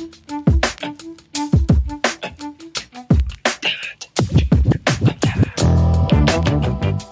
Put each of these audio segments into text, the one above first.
Mm-hmm.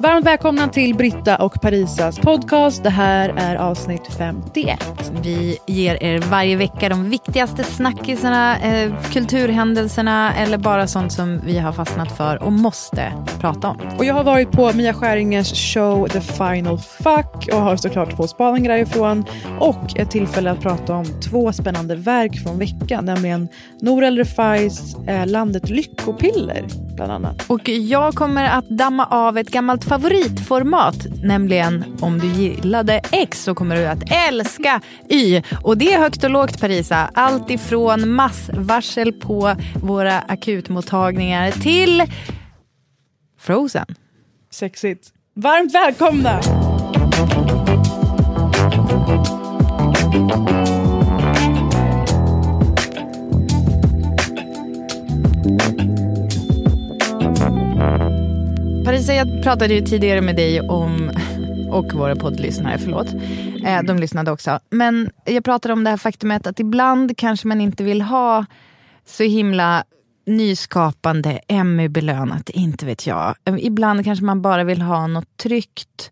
Varmt välkomna till Britta och Parisas podcast. Det här är avsnitt 51. Vi ger er varje vecka de viktigaste snackisarna, eh, kulturhändelserna eller bara sånt som vi har fastnat för och måste prata om. Och jag har varit på Mia Skäringers show The Final Fuck och har såklart två spaningar därifrån och ett tillfälle att prata om två spännande verk från veckan, nämligen Nour El Refais eh, Landet Lyckopiller bland annat. Och jag kommer att damma av ett gammalt favoritformat, nämligen om du gillade X så kommer du att älska Y. Och det är högt och lågt Parisa. Allt ifrån massvarsel på våra akutmottagningar till Frozen. Sexigt. Varmt välkomna! Parisa, jag pratade ju tidigare med dig om, och våra poddlyssnare, förlåt. Eh, de lyssnade också. Men jag pratade om det här faktumet att ibland kanske man inte vill ha så himla nyskapande, Emmy-belönat, inte vet jag. Ibland kanske man bara vill ha något tryggt,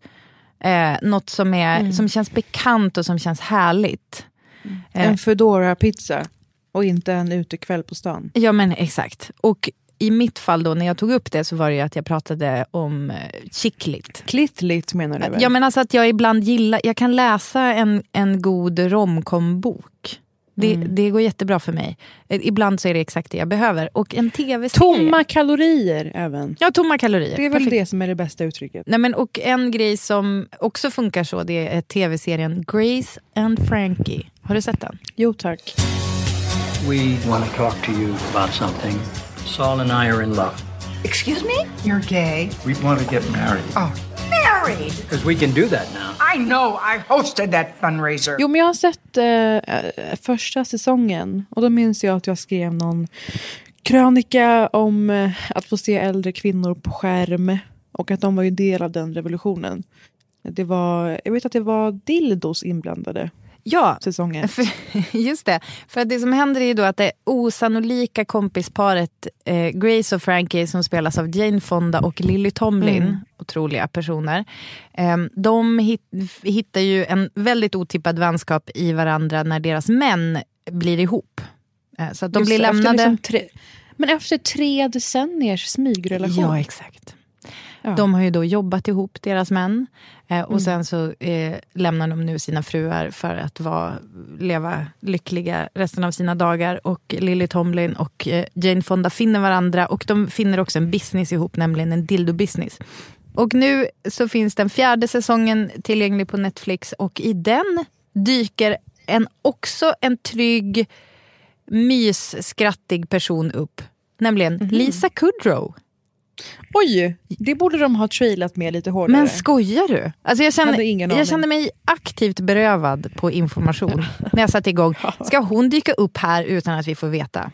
eh, något som, är, som känns bekant och som känns härligt. Eh, En foodora pizza och inte en utekväll på stan. Ja men exakt. Och i mitt fall då när jag tog upp det så var det ju att jag pratade om eh, chicklit. Klittligt menar du väl? Ja men alltså att jag ibland gillar, jag kan läsa en, en god romcombok. Det, Mm. det går jättebra för mig. Eh, Ibland så är det exakt det jag behöver. Och en tv-serie. Tomma kalorier även. Ja, tomma kalorier. Det är väl Perfekt. det som är det bästa uttrycket. Nej, men, och en grej som också funkar så, det är tv-serien Grace and Frankie. Har du sett den? Jo tack. We want to talk to you about something. Saul and I are in love. Excuse me? You're gay. We want to get married. Oh, married? Because we can do that now. I know. I hosted that fundraiser. Jo men jag har sett eh, eh, första säsongen och då minns jag att jag skrev någon krönika om eh, att få se äldre kvinnor på skärm och att de var ju del av den revolutionen. Det var, jag vet att det var dildos inblandade Ja, säsongen. För, just det. För det som händer är ju då att det osannolika kompisparet eh, Grace och Frankie som spelas av Jane Fonda och Lily Tomlin, Mm. otroliga personer. Eh, de hit, hittar ju en väldigt otippad vänskap i varandra när deras män blir ihop. Eh, så att de Just blir lämnade... liksom tre, men efter tre decenniers smygrelation. Ja, exakt. Ja. De har ju då jobbat ihop, deras män. Eh, och Mm. sen så eh, lämnar de nu sina fruar för att vara, leva lyckliga resten av sina dagar. Och Lily Tomlin och eh, Jane Fonda finner varandra. Och de finner också en business ihop, nämligen en dildo-business. Och nu så finns den fjärde säsongen tillgänglig på Netflix. Och i den dyker en, också en trygg, mysskrattig person upp. Nämligen Mhm. Lisa Kudrow. Oj, det borde de ha trailat med lite hårdare. Men skojar du? Alltså jag, ingen jag aning. kände mig aktivt berövad på information när jag satte igång. Ska hon dyka upp här utan att vi får veta?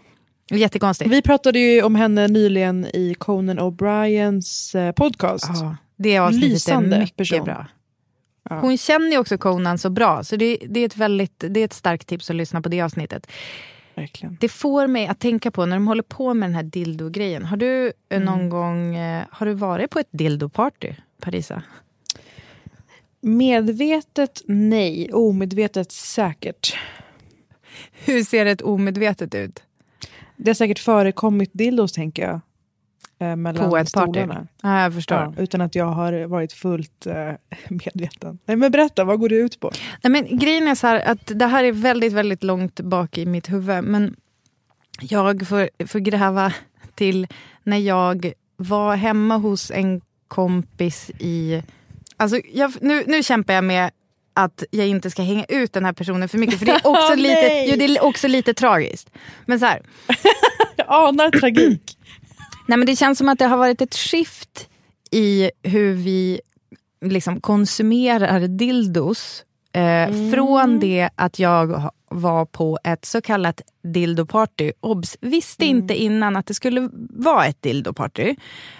Jättekonstigt. Vi pratade ju om henne nyligen i Conan O'Briens eh, podcast. Ja, det avsnittet är Lysande mycket person. bra. Ja. Hon känner ju också Conan så bra, så det, det, är ett väldigt, det är ett starkt tips att lyssna på det avsnittet. Verkligen. Det får mig att tänka på när de håller på med den här dildo-grejen. Har du eh, någon gång eh, har du varit på ett dildo-party, Parisa? Medvetet nej, omedvetet säkert. Hur ser ett omedvetet ut? Det har säkert förekommit dildos tänker jag. Eh, mellan På ett party? Ja, jag förstår. Ja, utan att jag har varit fullt eh, medveten. Nej, men berätta, vad går det ut på? Nej, men grejen är så här att det här är väldigt, väldigt långt bak i mitt huvud. Men jag får, får gräva till när jag var hemma hos en kompis i... Alltså jag, nu, nu kämpar jag med att jag inte ska hänga ut den här personen för mycket. För det är också, lite, Nej! jo, det är också lite tragiskt. Men så här, Jag anar tragik. Nej, men det känns som att det har varit ett skift i hur vi liksom konsumerar dildos. Eh, Från det att jag var på ett så kallat dildoparty. Obs! Visste inte innan att det skulle vara ett dildoparty.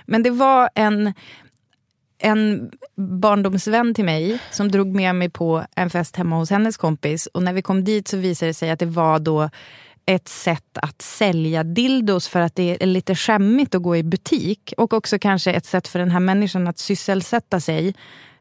Men det var en, en barndomsvän till mig som drog med mig på en fest hemma hos hennes kompis. Och när vi kom dit så visade det sig att det var då ett sätt att sälja dildos för att det är lite skämmigt att gå i butik. Och också kanske ett sätt för den här människan att sysselsätta sig.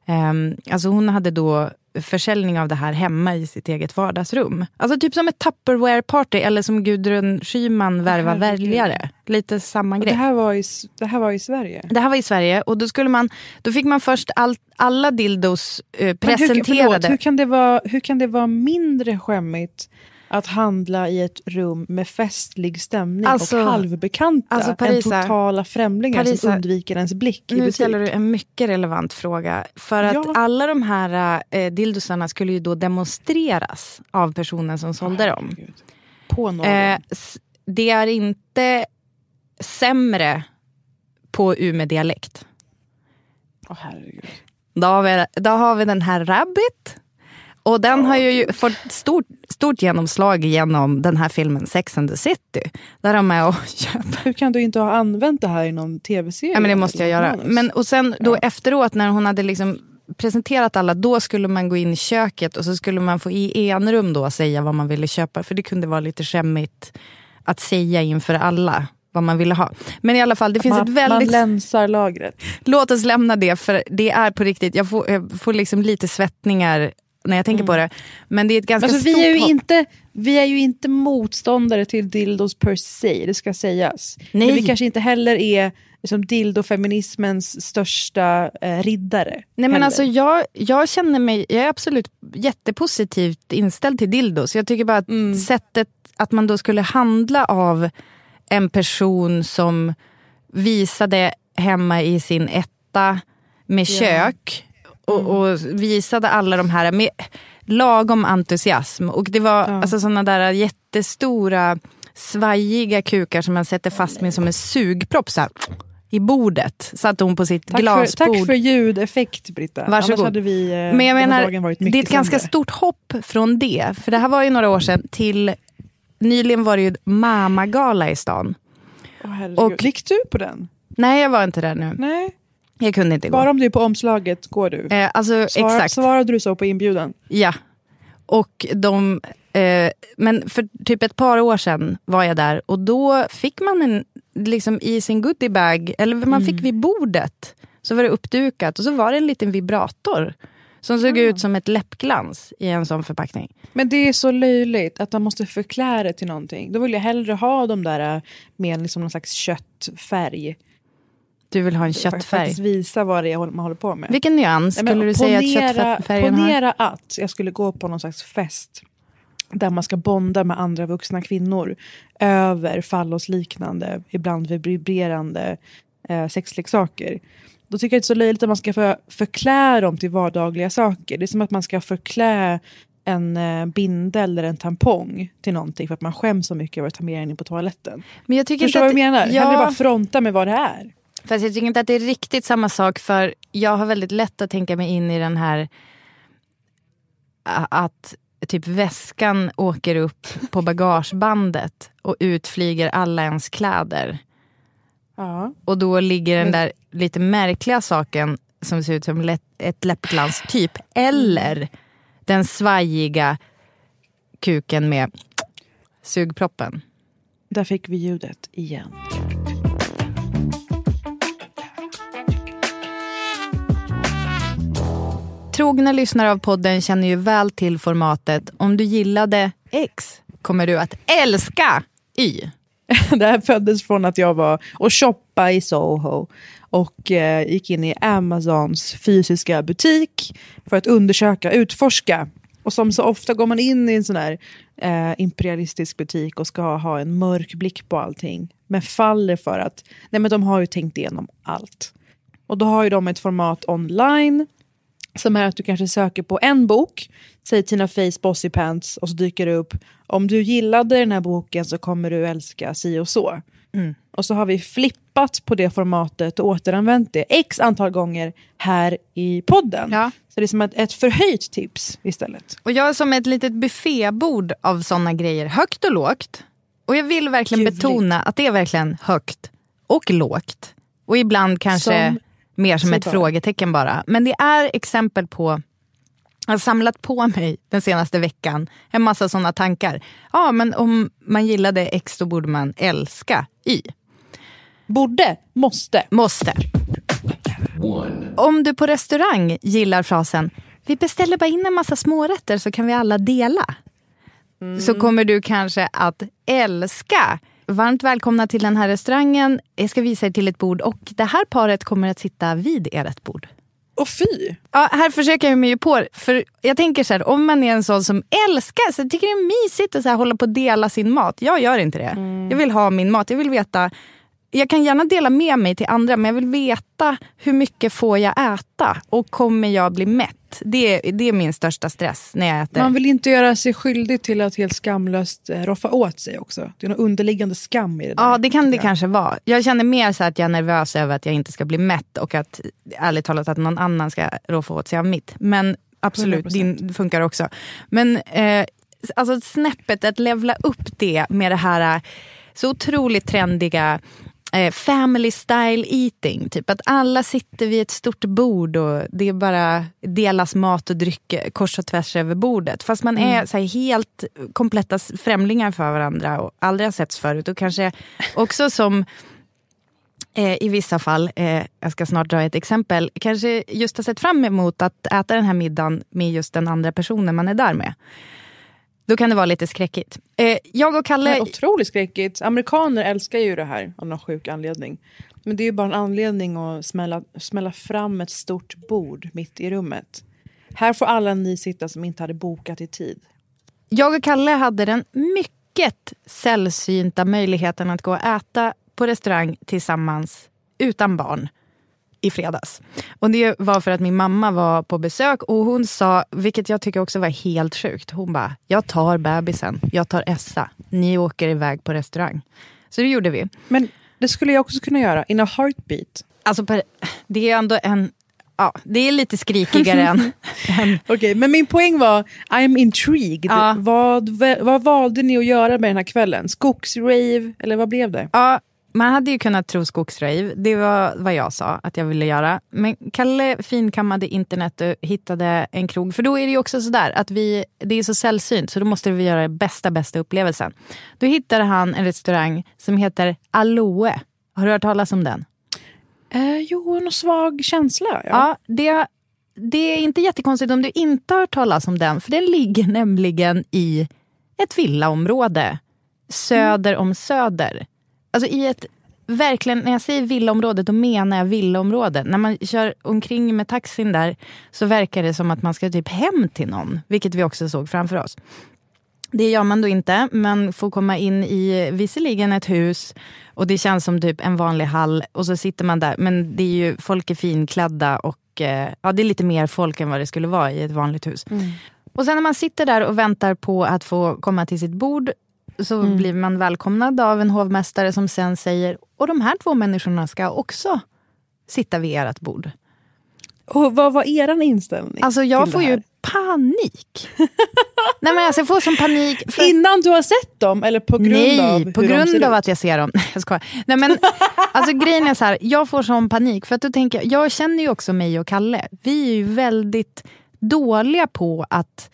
Um, alltså hon hade då försäljning av det här hemma i sitt eget vardagsrum. Alltså typ som ett Tupperware-party eller som Gudrun Schyman värvar väljare. Lite samma grej. det, här var i, det här var i Sverige. Det här var i Sverige och då, skulle man, då fick man först all, alla dildos eh, Men hur, presenterade. förlåt, hur, kan det vara, hur kan det vara mindre skämmigt att handla i ett rum med festlig stämning Alltså- och halvbekanta alltså, än Parisa- totala främlingar som Parisa- undviker ens blick i Nu butik? ställer du en mycket relevant fråga. För att Ja. alla de här eh, dildosarna skulle ju då demonstreras av personen som sålde dem. Herregud. På någon. Eh, det är inte sämre på Umeå-dialekt. Åh, herregud. Då har, vi, då har vi den här Rabbit. Och den har ju fått stort, stort genomslag genom den här filmen Sex and the City. Där de är och köper Hur kan du inte ha använt det här i någon tv-serie? Ja, men det måste jag göra. Men, och sen då efteråt när hon hade liksom presenterat alla, då skulle man gå in i köket och så skulle man få i enrum då säga vad man ville köpa. För det kunde vara lite skämmigt att säga inför alla vad man ville ha. Men i alla fall, det finns man, ett väldigt... man länsar lagret. Låt oss lämna det, för det är på riktigt. Jag får, jag får liksom lite svettningar när jag tänker på det. Men det är ett ganska Alltså, stort vi, är ju hopp. inte, vi är ju inte motståndare till dildos per se, det ska sägas. Nej. Men vi kanske inte heller är liksom, dildofeminismens största eh, riddare. Nej, men heller. alltså, jag, jag känner mig, jag är absolut jättepositivt inställd till dildos. Jag tycker bara att Mm. sättet att man då skulle handla av en person som visade hemma i sin etta med kök och, Mm. och visade alla de här med lagom entusiasm. Och det var Ja. alltså såna där jättestora svajiga kukar som man sätter fast med som en sugpropp så här, i bordet. Satte hon på sitt tack, för, glasbord. tack för ljudeffekt, Britta. Varsågod. Annars hade vi, eh, Men jag menar, det är ett ganska stort hopp från det. För det här var ju några år sedan till, nyligen var det ju Mamagala i stan. Åh, herregud. och- Gick du på den? Nej, jag var inte där nu. Nej. Jag kunde inte gå. Bara om du är på omslaget går du. Eh, alltså, Svara, exakt. Svarade du så på inbjudan? Ja. Och de, eh, men för typ ett par år sedan var jag där och då fick man en, liksom i sin goodiebag, eller man fick vid bordet, så var det uppdukat och så var det en liten vibrator. Som såg ut som ett läppglans i en sån förpackning. Men det är så löjligt att man måste förklä det till någonting. Då vill jag hellre ha de där eh, med liksom någon slags köttfärg. Du vill ha en För köttfärg. faktiskt visa vad det är man håller på med. Vilken nyans Nej, skulle du säga att ponera- köttfärgen har? Ponera att jag skulle gå på någon slags fest där man ska bonda med andra vuxna kvinnor över fallosliknande, ibland vibrerande eh, sexleksaker. Då tycker jag det är så löjligt att man ska få förklä dem till vardagliga saker. Det är som att man ska förklä en eh, bindel eller en tampong till någonting för att man skäms så mycket över att ta med den in på toaletten. Men jag tycker Förstår du vad jag menar? Ja, Hellre bara fronta med vad det är. Fast jag tycker inte att det är riktigt samma sak för jag har väldigt lätt att tänka mig in i den här att typ väskan åker upp på bagagebandet och utflyger alla ens kläder. Ja. Och då ligger den där lite märkliga saken som ser ut som lätt, ett läppglans typ. Eller den svajiga kuken med sugproppen. Där fick vi ljudet igen. Trogna lyssnare av podden känner ju väl till formatet. Om du gillade X kommer du att älska Y. Det här föddes från att jag var och shoppade i Soho och eh, gick in i Amazons fysiska butik för att undersöka, utforska. Och som så ofta går man in i en sån här eh, imperialistisk butik och ska ha en mörk blick på allting. Men faller för att nej men de har ju tänkt igenom allt. Och då har ju de ett format online som är att du kanske söker på en bok, säg Tina Feys Bossy Pants och så dyker det upp om du gillade den här boken så kommer du älska si och så. Mm. Och så har vi flippat på det formatet och återanvänt det x antal gånger här i podden. Ja. Så det är som ett, ett förhöjt tips istället. Och jag är som ett litet buffébord av såna grejer, högt och lågt. Och jag vill verkligen Ljuvligt. betona att det är verkligen högt och lågt. Och ibland kanske Som- mer som ett bara. frågetecken bara. Men det är exempel på jag har samlat på mig den senaste veckan en massa såna tankar. Ja, men om man gillade X då borde man älska Y. Borde, måste. Måste. Om du på restaurang gillar frasen vi beställer bara in en massa smårätter så kan vi alla dela. Så kommer du kanske att älska. Varmt välkomna till den här restaurangen. Jag ska visa er till ett bord och det här paret kommer att sitta vid ert bord. Och fy! Ja, här försöker jag mig ju på För jag tänker så här, om man är en sån som älskar, så tycker det är mysigt att så här, hålla på och dela sin mat. Jag gör inte det. Jag vill ha min mat. Jag vill veta jag kan gärna dela med mig till andra men jag vill veta hur mycket får jag äta och kommer jag bli mätt? Det, är- det är min största stress när jag äter. Man vill inte göra sig skyldig till att helt skamlöst eh, roffa åt sig också. Det är någon underliggande skam i det där. Ja, det kan det kanske vara. Jag känner mer så att jag är nervös över att jag inte ska bli mätt och att ärligt talat att någon annan ska roffa åt sig av mitt. Men absolut, 100%. din funkar också. Men eh, alltså snäppet, att levla upp det med det här eh, så otroligt trendiga eh, family style eating. Typ att alla sitter vid ett stort bord och det bara delas mat och dryck kors och tvärs över bordet. Fast man är så här, helt kompletta främlingar för varandra och aldrig har setts förut. Och kanske också som eh, i vissa fall, eh, jag ska snart dra ett exempel, kanske just har sett fram emot att äta den här middagen med just den andra personen man är där med. Då kan det vara lite skräckigt. Eh, jag och Kalle... är otroligt skräckigt. Amerikaner älskar ju det här av någon sjuk anledning. Men det är ju bara en anledning att smälla, smälla fram ett stort bord mitt i rummet. Här får alla ni sitta som inte hade bokat i tid. Jag och Kalle hade den mycket sällsynta möjligheten att gå och äta på restaurang tillsammans utan barn i fredags. Och det var för att min mamma var på besök och hon sa, vilket jag tycker också var helt sjukt, hon bara, jag tar bebisen, jag tar Essa, ni åker iväg på restaurang. Så det gjorde vi. Men det skulle jag också kunna göra, in a heartbeat. Alltså, per, det är ändå en, ja, det är lite skrikigare än, än Okej, men min poäng var, I'm intrigued. Ja. Vad, vad valde ni att göra med den här kvällen? Skogsrave, eller vad blev det? Ja, man hade ju kunnat tro skogsrave. Det var vad jag sa att jag ville göra. Men Kalle finkammade internet och hittade en krog. För då är det ju också sådär att vi, det är så sällsynt så då måste vi göra bästa, bästa upplevelsen. Då hittade han en restaurang som heter Aloe. Har du hört talas om den? Eh, jo, en svag känsla. Ja. Ja, det, det är inte jättekonstigt om du inte har hört talas om den. För den ligger nämligen i ett villaområde söder om Söder. Alltså i ett, verkligen, när jag säger villaområde då menar jag villaområde. När man kör omkring med taxin där så verkar det som att man ska typ hem till någon. Vilket vi också såg framför oss. Det gör man då inte. Man får komma in i visserligen ett hus och det känns som typ en vanlig hall och så sitter man där. Men det är ju, folk är finklädda och eh, ja, det är lite mer folk än vad det skulle vara i ett vanligt hus. Och sen när man sitter där och väntar på att få komma till sitt bord så blir man välkomnad av en hovmästare som sen säger och de här två människorna ska också sitta vid ert bord. Och vad var er inställning? Alltså jag får ju panik. Nej men alltså jag får som panik. För... Innan du har sett dem eller på grund Nej, av hur på grund av ut? att jag ser dem. Jag skojar. Nej, men, alltså, grejen är så här, jag får sån panik. För att då tänker jag, jag känner ju också mig och Kalle. Vi är ju väldigt dåliga på att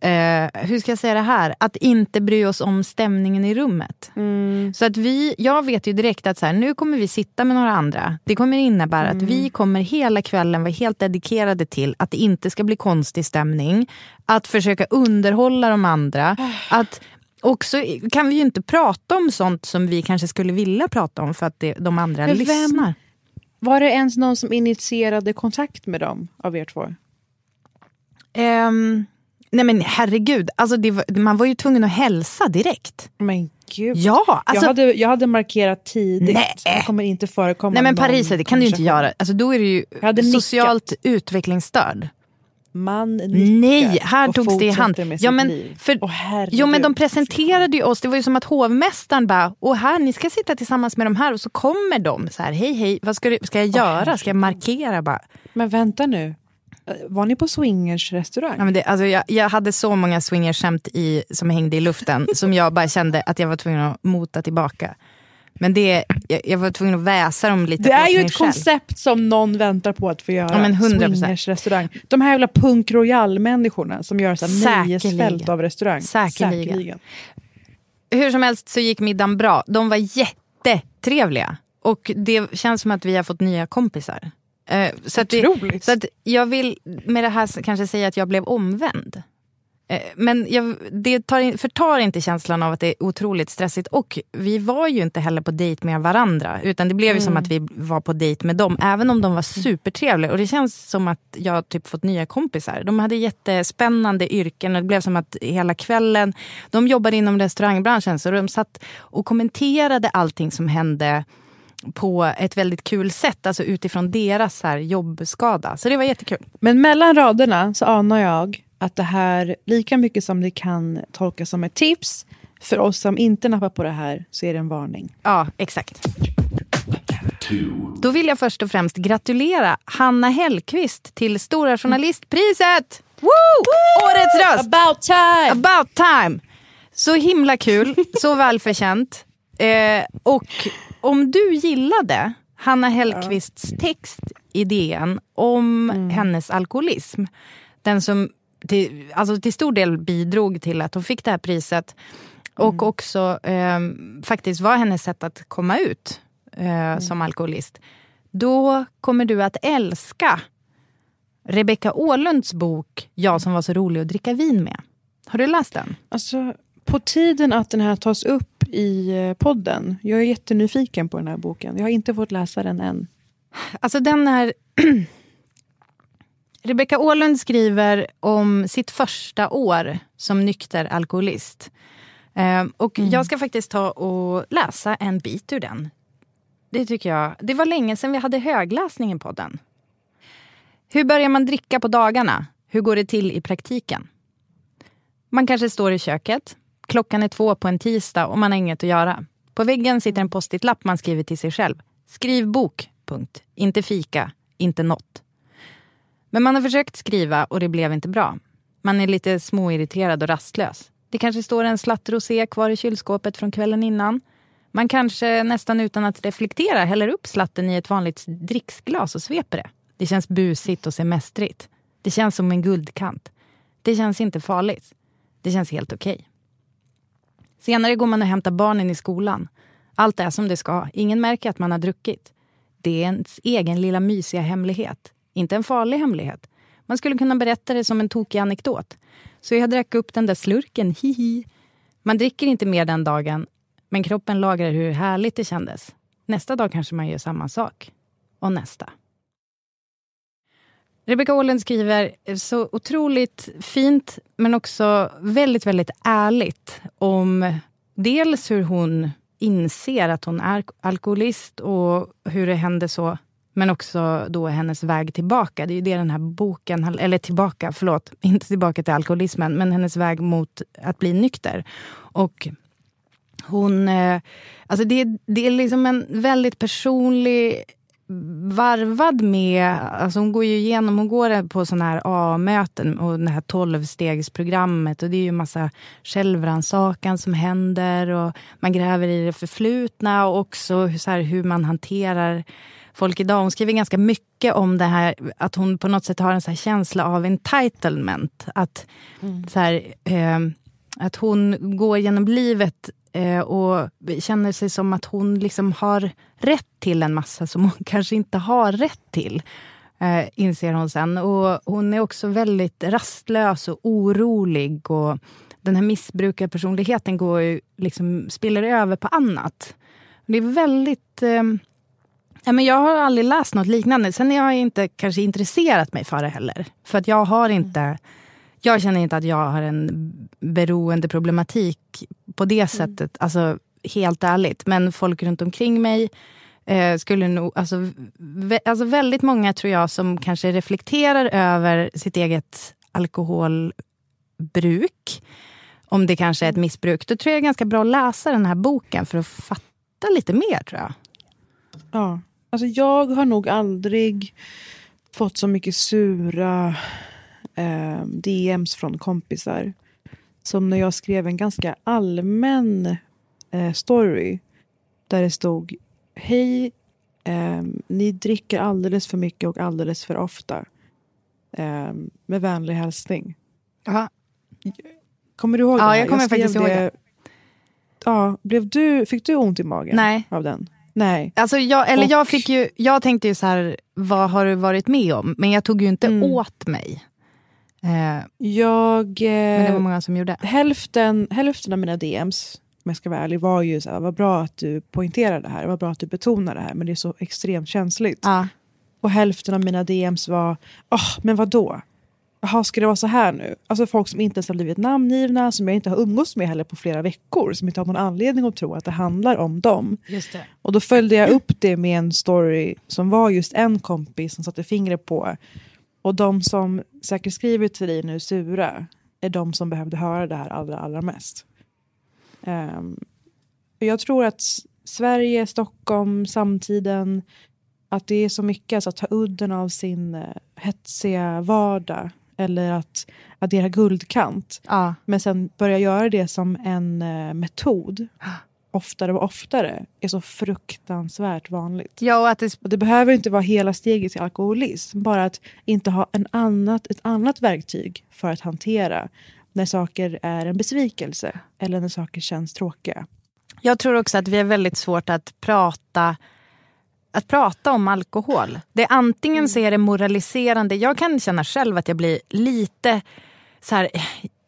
eh, hur ska jag säga det här, att inte bry oss om stämningen i rummet. Mm. Så att vi, jag vet ju direkt att så här, nu kommer vi sitta med några andra. Det kommer innebära Mm. att vi kommer hela kvällen vara helt dedikerade till att det inte ska bli konstig stämning. Att försöka underhålla de andra. Att också kan vi ju inte prata om sånt som vi kanske skulle vilja prata om för att det, de andra Men vem- lyssnar. Var det ens någon som initierade kontakt med dem av er två? Ehm, nej men herregud, alltså var, man var ju tvungen att hälsa direkt. Men gud. Ja, alltså, jag, hade, jag hade markerat tidigt. Nej. Det kommer inte förekomma nej men Paris, det kan du inte göra. Alltså, då är du ju hade nickat. socialt utvecklingsstörd. Man nickar Nej, här och togs det i hand. med Ja, men, liv. för, herregud. jo, men de presenterade ju oss. Det var ju som att hovmästaren bara, och här, ni ska sitta tillsammans med de här och så kommer de så här, hej hej, vad ska, du, ska jag göra? Ska jag markera bara? Men vänta nu. Var ni på swingers restaurang? Ja, men det, alltså, jag, jag hade så många swingerskämt i, som hängde i luften som jag bara kände att jag var tvungen att mota tillbaka. Men det, jag, jag var tvungen att väsa dem lite Det är ju ett själv. koncept som någon väntar på att få göra. Ja, men 100%. Swingers restaurang. De här jävla punk royal-människorna som gör så Säkerligen. nöjesfält av restaurang. Säkerligen. Hur som helst så gick middagen bra. De var jättetrevliga. Och det känns som att vi har fått nya kompisar. Eh, så, att det, så att jag vill med det här kanske säga att jag blev omvänd. Eh, Men jag, det tar, förtar inte känslan av att det är otroligt stressigt. Och vi var ju inte heller på dejt med varandra. Utan det blev ju som att vi var på dejt med dem. Även om de var supertrevliga. Och det känns som att jag typ fått nya kompisar. De hade jättespännande yrken. Och det blev som att hela kvällen. De jobbade inom restaurangbranschen. Så de satt och kommenterade allting som hände på ett väldigt kul sätt. Alltså utifrån deras här jobbskada. Så det var jättekul. Men mellan raderna så anar jag att det här, lika mycket som det kan tolkas som ett tips, för oss som inte nappar på det här så är det en varning. Ja, exakt. Då vill jag först och främst gratulera Hanna Hellqvist till Stora Journalistpriset! Woo! Årets röst! About time! About time! Så himla kul, så välförtjänt. Eh, och om du gillade Hanna Hellqvists text i DN om hennes alkoholism, den som till, alltså till stor del bidrog till att hon fick det här priset och också eh, faktiskt var hennes sätt att komma ut eh, som alkoholist. Då kommer du att älska Rebecca Åhlunds bok Jag som var så rolig att dricka vin med. Har du läst den? Alltså, på tiden att den här tas upp i eh, podden. Jag är jättenyfiken på den här boken. Jag har inte fått läsa den än. Alltså den är... Rebecca Åhlund skriver om sitt första år som nykter alkoholist. Eh, och jag ska faktiskt ta och läsa en bit ur den. Det tycker jag. Det var länge sedan vi hade högläsning i podden. Hur börjar man dricka på dagarna? Hur går det till i praktiken? Man kanske står i köket. Klockan är två på en tisdag och man har inget att göra. På väggen sitter en post-it-lapp man skriver till sig själv. Skriv bok. Punkt. Inte fika. Inte nåt. Men man har försökt skriva och det blev inte bra. Man är lite småirriterad och rastlös. Det kanske står en slatt rosé kvar i kylskåpet från kvällen innan. Man kanske nästan utan att reflektera häller upp slatten i ett vanligt dricksglas och sveper det. Det känns busigt och semestrigt. Det känns som en guldkant. Det känns inte farligt. Det känns helt okej. Senare går man och hämtar barnen i skolan. Allt är som det ska. Ingen märker att man har druckit. Det är ens egen lilla mysiga hemlighet. Inte en farlig hemlighet. Man skulle kunna berätta det som en tokig anekdot. Så jag drack upp den där slurken, hihi. Man dricker inte mer den dagen, men kroppen lagrar hur härligt det kändes. Nästa dag kanske man gör samma sak. Och nästa. Rebecca Åhlund skriver eh, så otroligt fint, men också väldigt, väldigt ärligt om dels hur hon inser att hon är alkoholist och hur det hände så, men också då hennes väg tillbaka. Det är ju det den här boken, eller tillbaka, förlåt, inte tillbaka till alkoholismen, men hennes väg mot att bli nykter. Och hon, eh, alltså det, det är liksom en väldigt personlig varvad med, alltså hon går ju igenom, hon går på sådana här A-möten och det här tolvstegsprogrammet och det är ju massa självrannsakan som händer och man gräver i det förflutna och också så här hur man hanterar folk idag. Hon skriver ganska mycket om det här att hon på något sätt har en så känsla av entitlement. Att, mm. så här, eh, att hon går genom livet Eh, och känner sig som att hon liksom har rätt till en massa som hon kanske inte har rätt till. Eh, inser hon sen. Och hon är också väldigt rastlös och orolig. Och den här missbrukarpersonligheten går ju, liksom, spiller över på annat. Det är väldigt... Eh, ja, men jag har aldrig läst något liknande. Sen har jag inte kanske intresserat mig för det heller. För att jag har inte... Mm. Jag känner inte att jag har en beroendeproblematik på det mm. sättet. Alltså, helt ärligt. Men folk runt omkring mig eh, skulle nog... Alltså, vä alltså väldigt många tror jag som kanske reflekterar över sitt eget alkoholbruk. Om det kanske är ett missbruk. Då tror jag det är ganska bra att läsa den här boken för att fatta lite mer tror jag. Ja. Alltså jag har nog aldrig fått så mycket sura eh, DMs från kompisar. Som när jag skrev en ganska allmän eh, story. Där det stod Hej, eh, ni dricker alldeles för mycket och alldeles för ofta. Eh, med vänlig hälsning. Aha. Kommer du ihåg ja, det? Ja, jag kommer jag faktiskt ihåg det. Ja, blev du, fick du ont i magen Nej. av den? Nej. Alltså jag, eller och, jag, fick ju, jag tänkte ju så här, vad har du varit med om? Men jag tog ju inte mm. åt mig. Eh, jag, eh, men det var många som gjorde. Hälften, hälften av mina DMs, om jag ska vara ärlig, var ju så här, vad bra att du poängterar det här, vad bra att du betonar det här, men det är så extremt känsligt. Ja. Och hälften av mina DMs var, oh, men vad då? Jaha, ska det vara så här nu? Alltså folk som inte ens har blivit namngivna, som jag inte har umgåtts med heller på flera veckor, som inte har någon anledning att tro att det handlar om dem. Och då följde jag upp det med en story som var just en kompis som satte fingret på. Och de som säkert skriver till dig nu sura, är de som behövde höra det här allra, allra mest. Um, jag tror att Sverige, Stockholm, samtiden, att det är så mycket alltså, att ta udden av sin uh, hetsiga vardag eller att addera guldkant. Ja. Men sen börja göra det som en uh, metod oftare och oftare är så fruktansvärt vanligt. Ja, och att det... Och det behöver inte vara hela steget till alkoholism. Bara att inte ha en annat, ett annat verktyg för att hantera när saker är en besvikelse eller när saker känns tråkiga. Jag tror också att vi har väldigt svårt att prata att prata om alkohol. Det är antingen mm. så är det moraliserande. Jag kan känna själv att jag blir lite så här,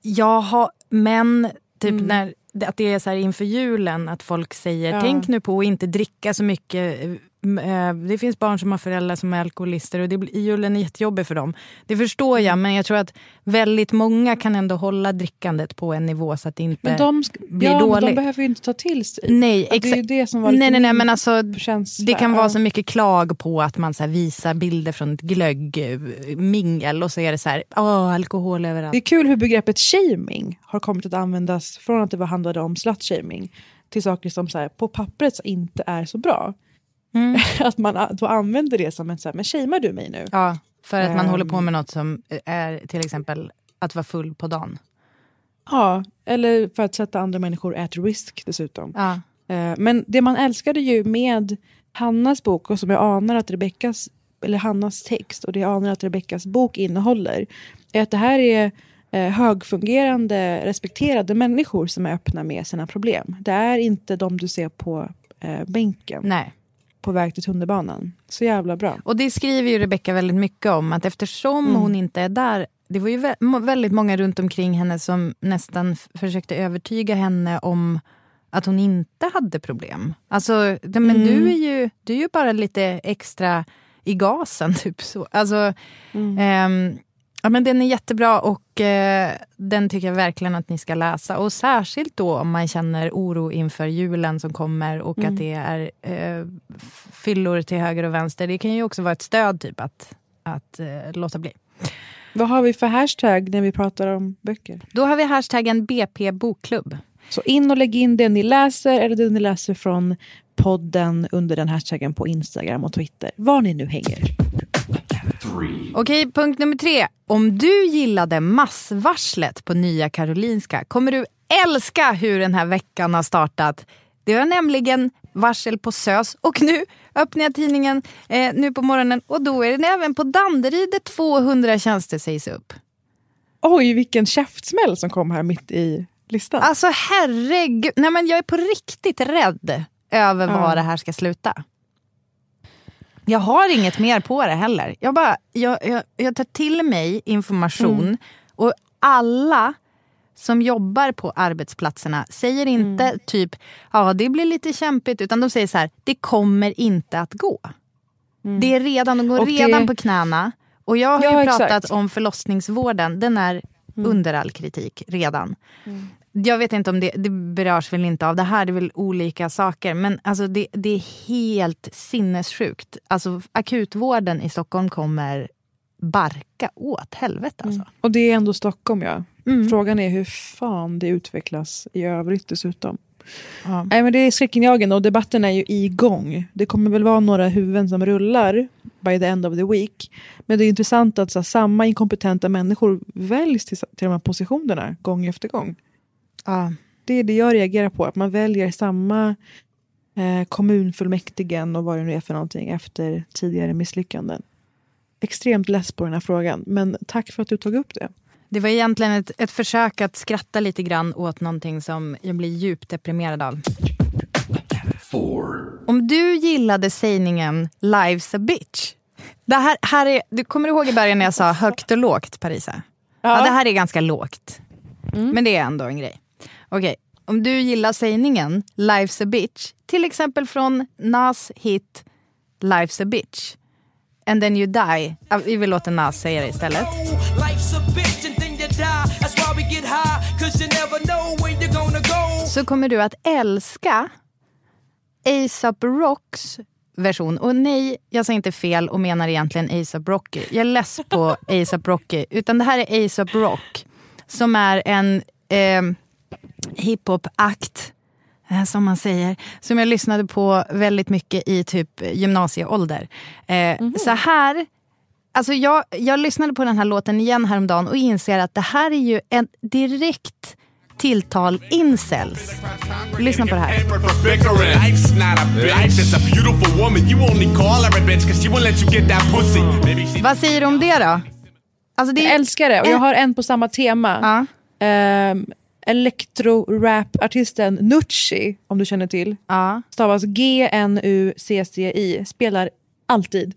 jag har, men typ mm. när att det är så här inför julen att folk säger ja. tänk nu på att inte dricka så mycket Eh, det finns barn som har föräldrar som är alkoholister och det blir, julen är jättejobbig för dem. Det förstår jag, men jag tror att väldigt många kan ändå hålla drickandet på en nivå så att det inte men de, blir ja, dåligt. Men de behöver ju inte ta till sig. Nej, exakt. Det är det som var nej, nej, nej, men alltså, Det kan vara så mycket klag på att man så visar bilder från ett glöggmingel och så är det så här, åh, alkohol överallt. Det är kul hur begreppet shaming har kommit att användas från att det handlade om slutshaming till saker som så här, på pappret inte är så bra. Mm. att man då använder det som en så här, men shamear du mig nu? Ja, för att man um, håller på med något som är till exempel att vara full på dagen. Ja, eller för att sätta andra människor at risk dessutom. Ja. Uh, men det man älskade ju med Hannas bok och som jag anar att Rebeckas, eller Hannas text och det jag anar att Rebeckas bok innehåller, är att det här är eh, högfungerande, respekterade människor som är öppna med sina problem. Det är inte de du ser på eh, bänken. Nej på väg till tunnelbanan. Så jävla bra. Och det skriver ju Rebecca väldigt mycket om. Att eftersom mm. hon inte är där. Det var ju väldigt många runt omkring henne som nästan försökte övertyga henne om att hon inte hade problem. Alltså, men mm. du, är ju, du är ju bara lite extra i gasen. Typ så. Alltså, mm. um, Ja, men den är jättebra och eh, den tycker jag verkligen att ni ska läsa. Och särskilt då om man känner oro inför julen som kommer och mm. att det är eh, fyllor till höger och vänster. Det kan ju också vara ett stöd typ att, att eh, låta bli. Vad har vi för hashtag när vi pratar om böcker? Då har vi hashtaggen BP bokklubb. Så in och lägg in det ni läser eller det ni läser från podden under den hashtaggen på Instagram och Twitter. Var ni nu hänger. Okej, punkt nummer tre. Om du gillade massvarslet på Nya Karolinska kommer du älska hur den här veckan har startat. Det var nämligen varsel på SÖS och nu öppnar jag tidningen eh, nu på morgonen och då är det även på Danderyd där 200 tjänster sägs upp. Oj, vilken käftsmäll som kom här mitt i listan. Alltså herregud, Nej, men jag är på riktigt rädd över Ja. var det här ska sluta. Jag har inget mer på det heller. Jag, bara, jag, jag, jag tar till mig information Mm. och alla som jobbar på arbetsplatserna säger inte Mm. typ ja det blir lite kämpigt utan de säger så här det kommer inte att gå. Det är redan, de går Mm. Och det- redan på knäna. Och jag har Ja, ju pratat exakt. om förlossningsvården, den är Mm. under all kritik redan. Jag vet inte om det, det berörs väl inte av det här, det är väl olika saker. Men alltså det, det är helt sinnessjukt. Alltså akutvården i Stockholm kommer barka åt helvete alltså. Och det är ändå Stockholm ja. Mm. Frågan är hur fan det utvecklas i övrigt dessutom. Ja. Nej, men det är skräckinjagande och debatten är ju igång. Det kommer väl vara några huvuden som rullar by the end of the week. Men det är intressant att så, samma inkompetenta människor väljs till, till de här positionerna gång efter gång. Ja. Det är det jag reagerar på, att man väljer samma eh, kommunfullmäktigen och vad det nu är för någonting efter tidigare misslyckanden. Extremt less på den här frågan, men tack för att du tog upp det. Det var egentligen ett, ett försök att skratta lite grann åt någonting som jag blir djupt deprimerad av. Om du gillade sägningen “Life's a bitch”. Det här, här är, du kommer ihåg i början när jag sa högt och lågt, Parisa? Ja. det här är ganska lågt. Men det är ändå en grej. Okej, om du gillar sägningen “Life's a bitch”, till exempel från Nas hit “Life's a bitch” and then you die. Ja, Vi vill låta Nas säga det istället. Så kommer du att älska ASAP Rocks version. Och nej, jag sa inte fel och menar egentligen ASAP Rocky. Jag är less på ASAP Rocky. Utan det här är ASAP Rock. Som är en eh, hiphop-akt, eh, som man säger. Som jag lyssnade på väldigt mycket i typ gymnasieålder. Eh, Så här Alltså jag, jag lyssnade på den här låten igen häromdagen och inser att det här är ju en direkt tilltal incels. Lyssna på det här. Vad säger du om det då? Alltså det Jag är, älskar det och jag har en på samma tema. ja, Um, Electro-rap-artisten Nucci, om du känner till. ja. Stavas G-N-U-C-C-I. Spelar alltid.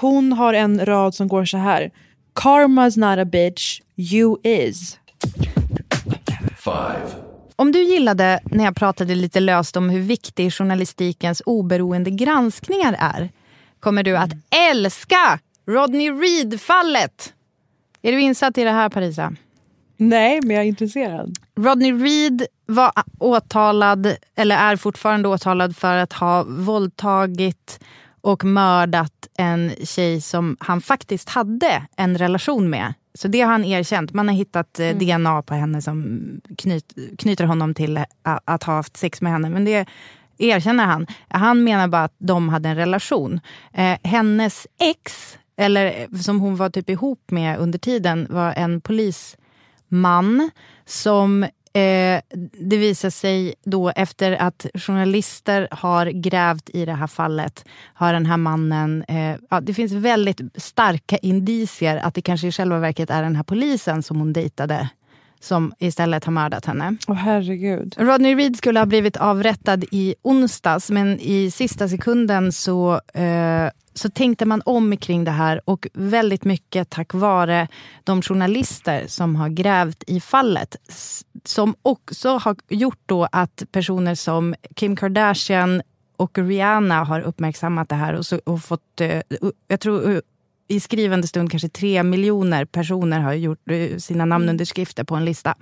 Hon har en rad som går så här. Karma's not a bitch, you is. Om du gillade när jag pratade lite löst om hur viktig journalistikens oberoende granskningar är kommer du att älska Rodney Reed-fallet. Är du insatt i det här, Parisa? Nej, men jag är intresserad. Rodney Reed var åtalad, eller är fortfarande åtalad för att ha våldtagit och mördat en tjej som han faktiskt hade en relation med. Så det har han erkänt. Man har hittat eh, DNA på henne som knyt, knyter honom till att ha haft sex med henne. Men det erkänner han. Han menar bara att de hade en relation. Eh, hennes ex, eller eh, som hon var typ ihop med under tiden, var en polisman som eh, det visar sig då efter att journalister har grävt i det här fallet har den här mannen... Eh, ja, det finns väldigt starka indicier att det kanske i själva verket är den här polisen som hon dejtade som istället har mördat henne. Åh herregud. Rodney Reed skulle ha blivit avrättad i onsdags men i sista sekunden så, eh, så tänkte man om kring det här och väldigt mycket tack vare de journalister som har grävt i fallet. Som också har gjort då att personer som Kim Kardashian och Rihanna har uppmärksammat det här och, så, och fått, eh, jag tror i skrivande stund kanske tre miljoner personer har gjort eh, sina namnunderskrifter på en lista.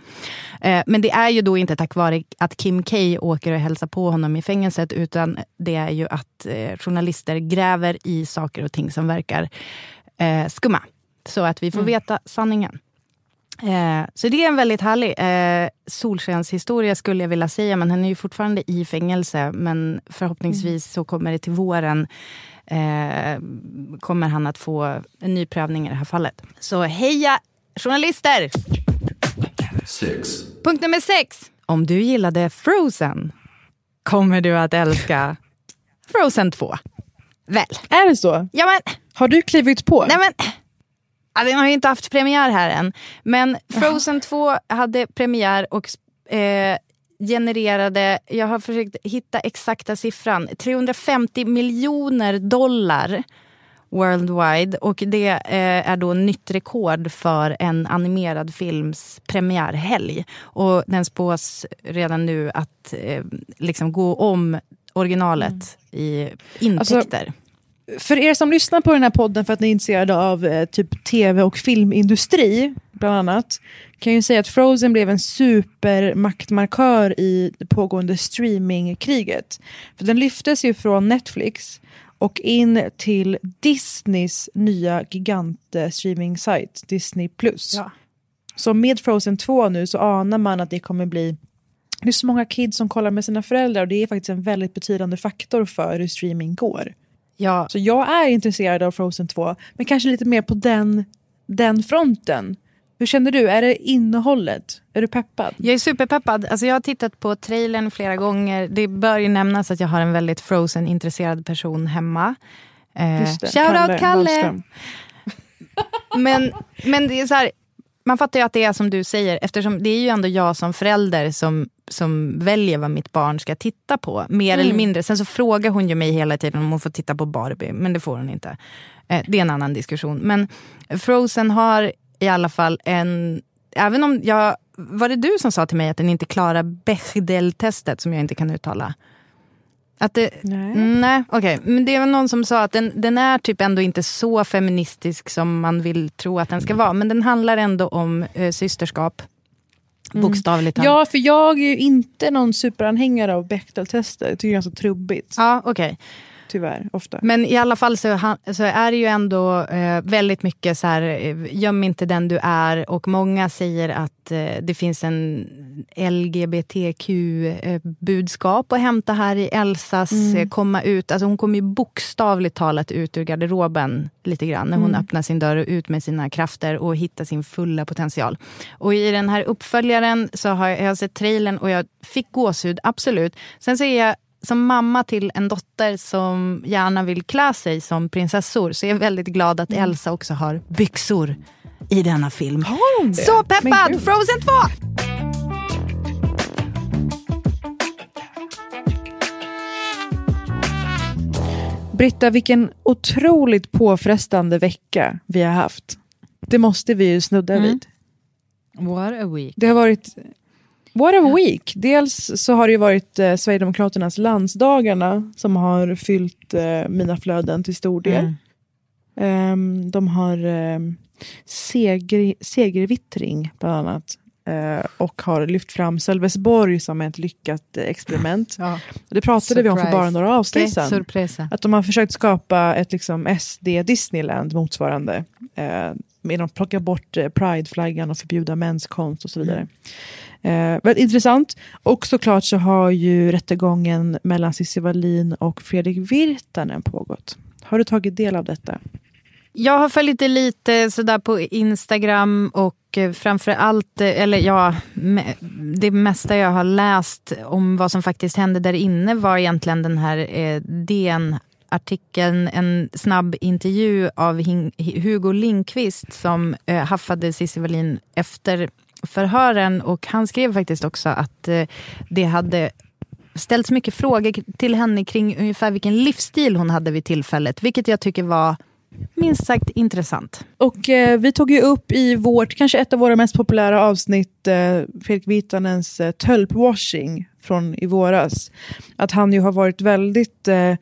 Eh, Men det är ju då inte tack vare att Kim K åker och hälsar på honom i fängelset utan det är ju att eh, journalister gräver i saker och ting som verkar skumma. Så att vi får veta sanningen. Eh, så det är en väldigt härlig eh, solskenshistoria skulle jag vilja säga. Men han är ju fortfarande i fängelse. Men förhoppningsvis så kommer det till våren eh, kommer han att få en ny prövning i det här fallet. Så heja journalister! Punkt nummer sex. Om du gillade Frozen kommer du att älska Frozen 2. Väl. Är det så? Ja, men, Har du klivit på? nej men, ja, den har ju inte haft premiär här än. Men Frozen 2 hade premiär och eh, genererade, jag har försökt hitta exakta siffran, 350 miljoner dollar worldwide. Och det eh, är då nytt rekord för en animerad films premiärhelg. Och den spås redan nu att eh, liksom gå om originalet i intäkter. För er som lyssnar på den här podden för att ni är intresserade av eh, typ tv och filmindustri, bland annat, kan jag ju säga att Frozen blev en supermaktmarkör i det pågående streamingkriget. För den lyftes ju från Netflix och in till Disneys nya gigant streaming-sajt, Disney+. Ja. Så med Frozen 2 nu så anar man att det kommer bli det är så många kids som kollar med sina föräldrar och det är faktiskt en väldigt betydande faktor för hur streaming går. Ja, Så jag är intresserad av Frozen 2, men kanske lite mer på den, den fronten. Hur känner du? Är det innehållet? Är du peppad? Jag är superpeppad. Alltså jag har tittat på trailern flera gånger. Det bör ju nämnas att jag har en väldigt Frozen-intresserad person hemma. Eh, Just det, shout out Kalle! Wahlström. Men, men det är så här, man fattar ju att det är som du säger eftersom det är ju ändå jag som förälder som, som väljer vad mitt barn ska titta på. Mer Mm. eller mindre. Sen så frågar hon ju mig hela tiden om hon får titta på Barbie, men det får hon inte. Eh, det är en annan diskussion. Men Frozen har i alla fall en... Även om jag... Var det du som sa till mig att den inte klarar Bechdel-testet som jag inte kan uttala? Att det, Nej. Mm, Nej, okej. Men det var någon som sa att den, den är typ ändå inte så feministisk som man vill tro att den ska vara. Men den handlar ändå om eh, systerskap. Bokstavligt talat. Ja, för jag är ju inte någon superanhängare av Bechdel-tester. Jag tycker det är ganska trubbigt, Ja, okej. Tyvärr, ofta. Men i alla fall så, så är det ju ändå eh, väldigt mycket så här, eh, göm inte den du är. Och många säger att eh, det finns en LGBTQ-budskap att hämta här i Elsas eh, komma ut. Alltså hon kommer ju bokstavligt talat ut ur garderoben lite grann när hon öppnar sin dörr och ut med sina krafter och hittar sin fulla potential. Och i den här uppföljaren så har jag, jag har sett trailern och jag fick gåshud, absolut. Sen så är jag som mamma till en dotter som gärna vill klä sig som prinsessor så är jag väldigt glad att Elsa också har byxor i denna film. Har hon det? Så peppad! Frozen 2! Britta, vilken otroligt påfrestande vecka vi har haft. Det måste vi ju snudda Mm. vid. What a week. Det har varit... What a week! Dels så har det ju varit eh, Sverigedemokraternas landsdagarna som har fyllt eh, mina flöden till stor del. Mm. Ehm, de har um, seger, segervittring bland annat. eh, och har lyft fram Sölvesborg som ett lyckat eh, experiment. Ja. Det pratade vi om för Surprise. bara några avsnitt sedan. surpresa. Att de har försökt skapa ett liksom SD Disneyland motsvarande. Eh, med att plocka bort eh, prideflaggan och förbjuda mäns konst och så vidare. Eh, väldigt intressant. Och såklart så har ju rättegången mellan Cissi Wallin och Fredrik Virtanen pågått. Har du tagit del av detta? Jag har följt det lite sådär på Instagram och eh, framför allt, eh, eller ja, det mesta jag har läst om vad som faktiskt hände där inne var egentligen den här eh, artikeln en snabb intervju av Hugo Lindqvist som eh, haffade Cissi Wallin efter förhören och han skrev faktiskt också att eh, det hade ställts mycket frågor till henne kring ungefär vilken livsstil hon hade vid tillfället, vilket jag tycker var minst sagt intressant. Och eh, vi tog ju upp i vårt, kanske ett av våra mest populära avsnitt, eh, Fredrik Virtanens eh, tölpwashing från i våras. Att han ju har varit väldigt eh,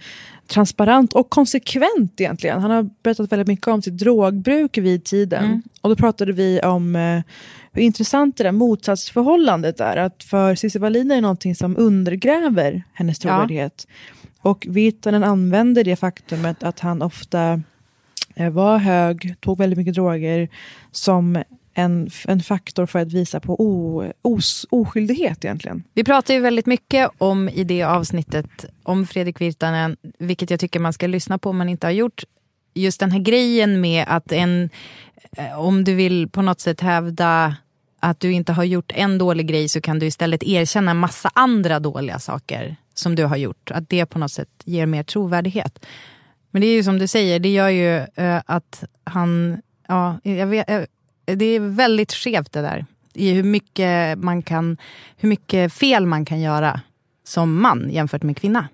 transparent och konsekvent egentligen. Han har berättat väldigt mycket om sitt drogbruk vid tiden. Och då pratade vi om eh, hur intressant det där motsatsförhållandet är. Att för Cissi Wallin är det någonting som undergräver hennes Ja. trovärdighet. Och Virtanen använder det faktumet att han ofta eh, var hög, tog väldigt mycket droger som en, en faktor för att visa på o, os, oskyldighet egentligen. Vi pratar ju väldigt mycket om i det avsnittet om Fredrik Virtanen, vilket jag tycker man ska lyssna på om man inte har gjort. Just den här grejen med att en, eh, om du vill på något sätt hävda att du inte har gjort en dålig grej så kan du istället erkänna en massa andra dåliga saker som du har gjort. Att det på något sätt ger mer trovärdighet. Men det är ju som du säger, det gör ju eh, att han... Ja, jag vet, eh, det är väldigt skevt det där. I hur mycket, man kan, hur mycket fel man kan göra som man jämfört med kvinna.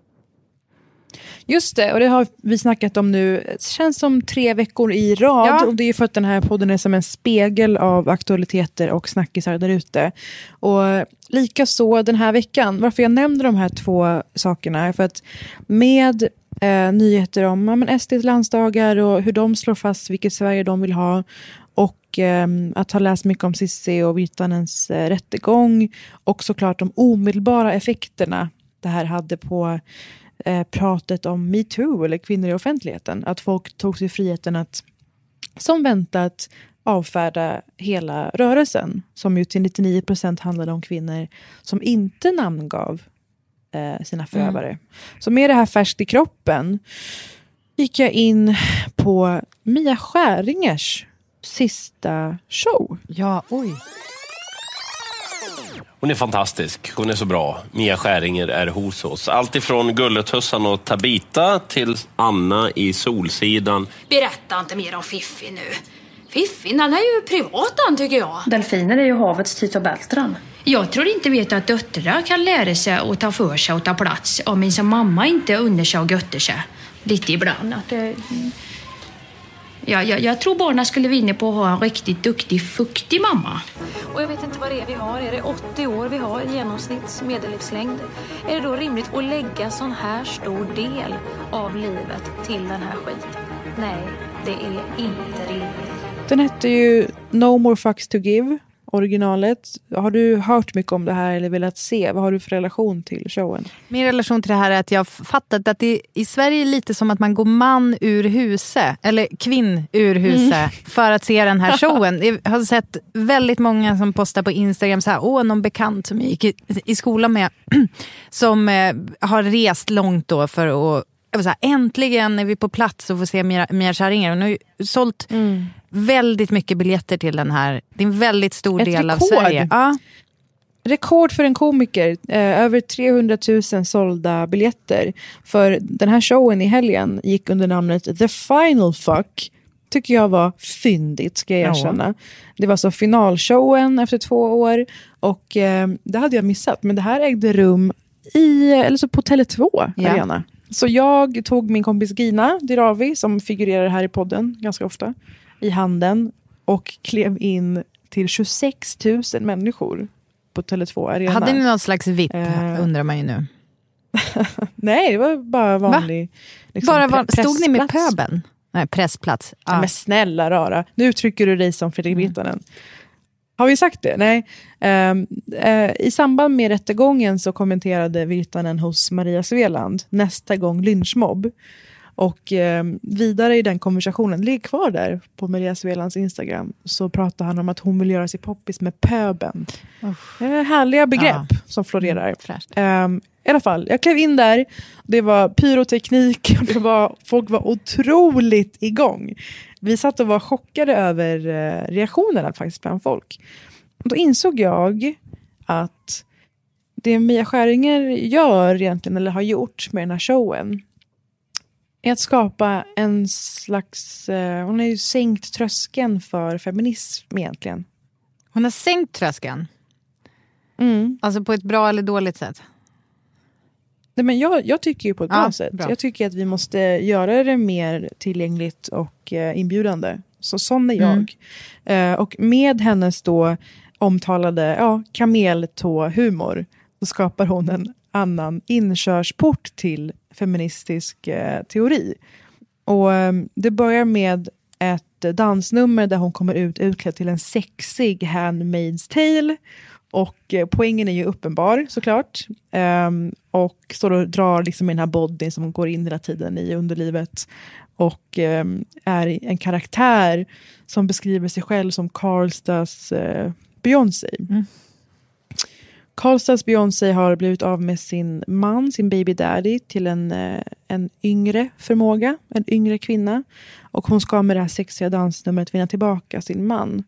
Just det, och det har vi snackat om nu, det känns som tre veckor i rad. Ja. Och det är för att den här podden är som en spegel av aktualiteter och snackisar där ute. Och lika så den här veckan, varför jag nämner de här två sakerna är för att med eh, nyheter om ja, men SDs landsdagar och hur de slår fast vilket Sverige de vill ha och eh, att ha läst mycket om Cissi och Virtanens eh, rättegång och såklart de omedelbara effekterna det här hade på eh, pratet om metoo eller kvinnor i offentligheten. Att folk tog sig friheten att som väntat avfärda hela rörelsen som ju till 99 procent handlade om kvinnor som inte namngav eh, sina förövare. Så med det här färskt i kroppen gick jag in på Mia Skäringers sista show. Ja, oj. Hon är fantastisk. Hon är så bra. Mia Skäringer är hos oss. Allt ifrån Gulletussan och Tabita till Anna i Solsidan. Berätta inte mer om Fiffi nu. Fiffin, han är ju privat han tycker jag. Delfiner är ju havets Tito Beltran. Jag tror inte vet att döttrar kan lära sig att ta för sig och ta plats om som mamma inte unnar sig och götter sig lite ibland. Att det... ja, jag, jag tror barnen skulle vinna på att ha en riktigt duktig, fuktig mamma. Och jag vet inte vad det är vi har. Är det 80 år vi har i genomsnitts medellivslängd? Är det då rimligt att lägga sån här stor del av livet till den här skiten? Nej, det är inte rimligt. Den hette ju No More Fucks To Give, originalet. Har du hört mycket om det här eller velat se? Vad har du för relation till showen? Min relation till det här är att jag har fattat att det i Sverige är lite som att man går man ur huset, eller kvinn ur huset, Mm. för att se den här showen. Jag har sett väldigt många som postar på Instagram, så här, åh någon bekant som jag gick i, i skolan med, som eh, har rest långt då för att jag vill säga, äntligen är vi på plats och får se Mia, Mia Skäringer. Hon har ju sålt väldigt mycket biljetter till den här. Det är en väldigt stor Ett del av rekord. Sverige. Ja. Rekord för en komiker. Eh, över 300 000 sålda biljetter. För den här showen i helgen gick under namnet The Final Fuck. Tycker jag var fyndigt, ska jag Ja. erkänna. Det var så finalshowen efter två år. Och eh, det hade jag missat. Men det här ägde rum i, eller så på Tele2 Ja. Arena. Så jag tog min kompis Gina Dirawi, som figurerar här i podden ganska ofta, i handen och klev in till 26 000 människor på Tele2 Arena. Hade ni någon slags VIP, Eh. undrar man ju nu. Nej, det var bara vanlig... liksom, Bara var, stod ni med pöbeln? Nej, pressplats. Ja. Men snälla rara, nu uttrycker du dig som Fredrik Virtanen. Har vi sagt det? Nej. Ehm, eh, I samband med rättegången så kommenterade Virtanen hos Maria Sveland nästa gång lynchmobb. Och ehm, vidare i den konversationen, ligg kvar där på Maria Svelands Instagram, så pratar han om att hon vill göra sig poppis med pöben. Eh, härliga begrepp som florerar. Ehm, I alla fall, jag klev in där. Det var pyroteknik och det var, folk var otroligt igång. Vi satt och var chockade över eh, reaktionerna faktiskt bland folk. Och då insåg jag att det Mia Skäringer gör egentligen, eller har gjort med den här showen, är att skapa en slags... Eh, hon har ju sänkt tröskeln för feminism egentligen. Hon har sänkt tröskeln? Mm. Alltså på ett bra eller dåligt sätt? Nej, men jag, jag tycker ju på ett Ja, bra sätt. bra. Jag tycker att vi måste göra det mer tillgängligt och eh, inbjudande. Så sån är jag. Mm. Eh, och med hennes då omtalade ja, kameltå-humor så skapar hon en annan inkörsport till feministisk eh, teori. Och eh, Det börjar med ett dansnummer där hon kommer ut utklädd till en sexig Handmaid's Tale. Och eh, poängen är ju uppenbar såklart. Um, och står och drar liksom i den här bodyn som går in hela tiden i underlivet. Och um, är en karaktär som beskriver sig själv som Karlstads uh, Beyoncé. Mm. Karlstads Beyoncé har blivit av med sin man, sin baby daddy, till en, eh, en yngre förmåga, en yngre kvinna. Och hon ska med det här sexiga dansnumret vinna tillbaka sin man.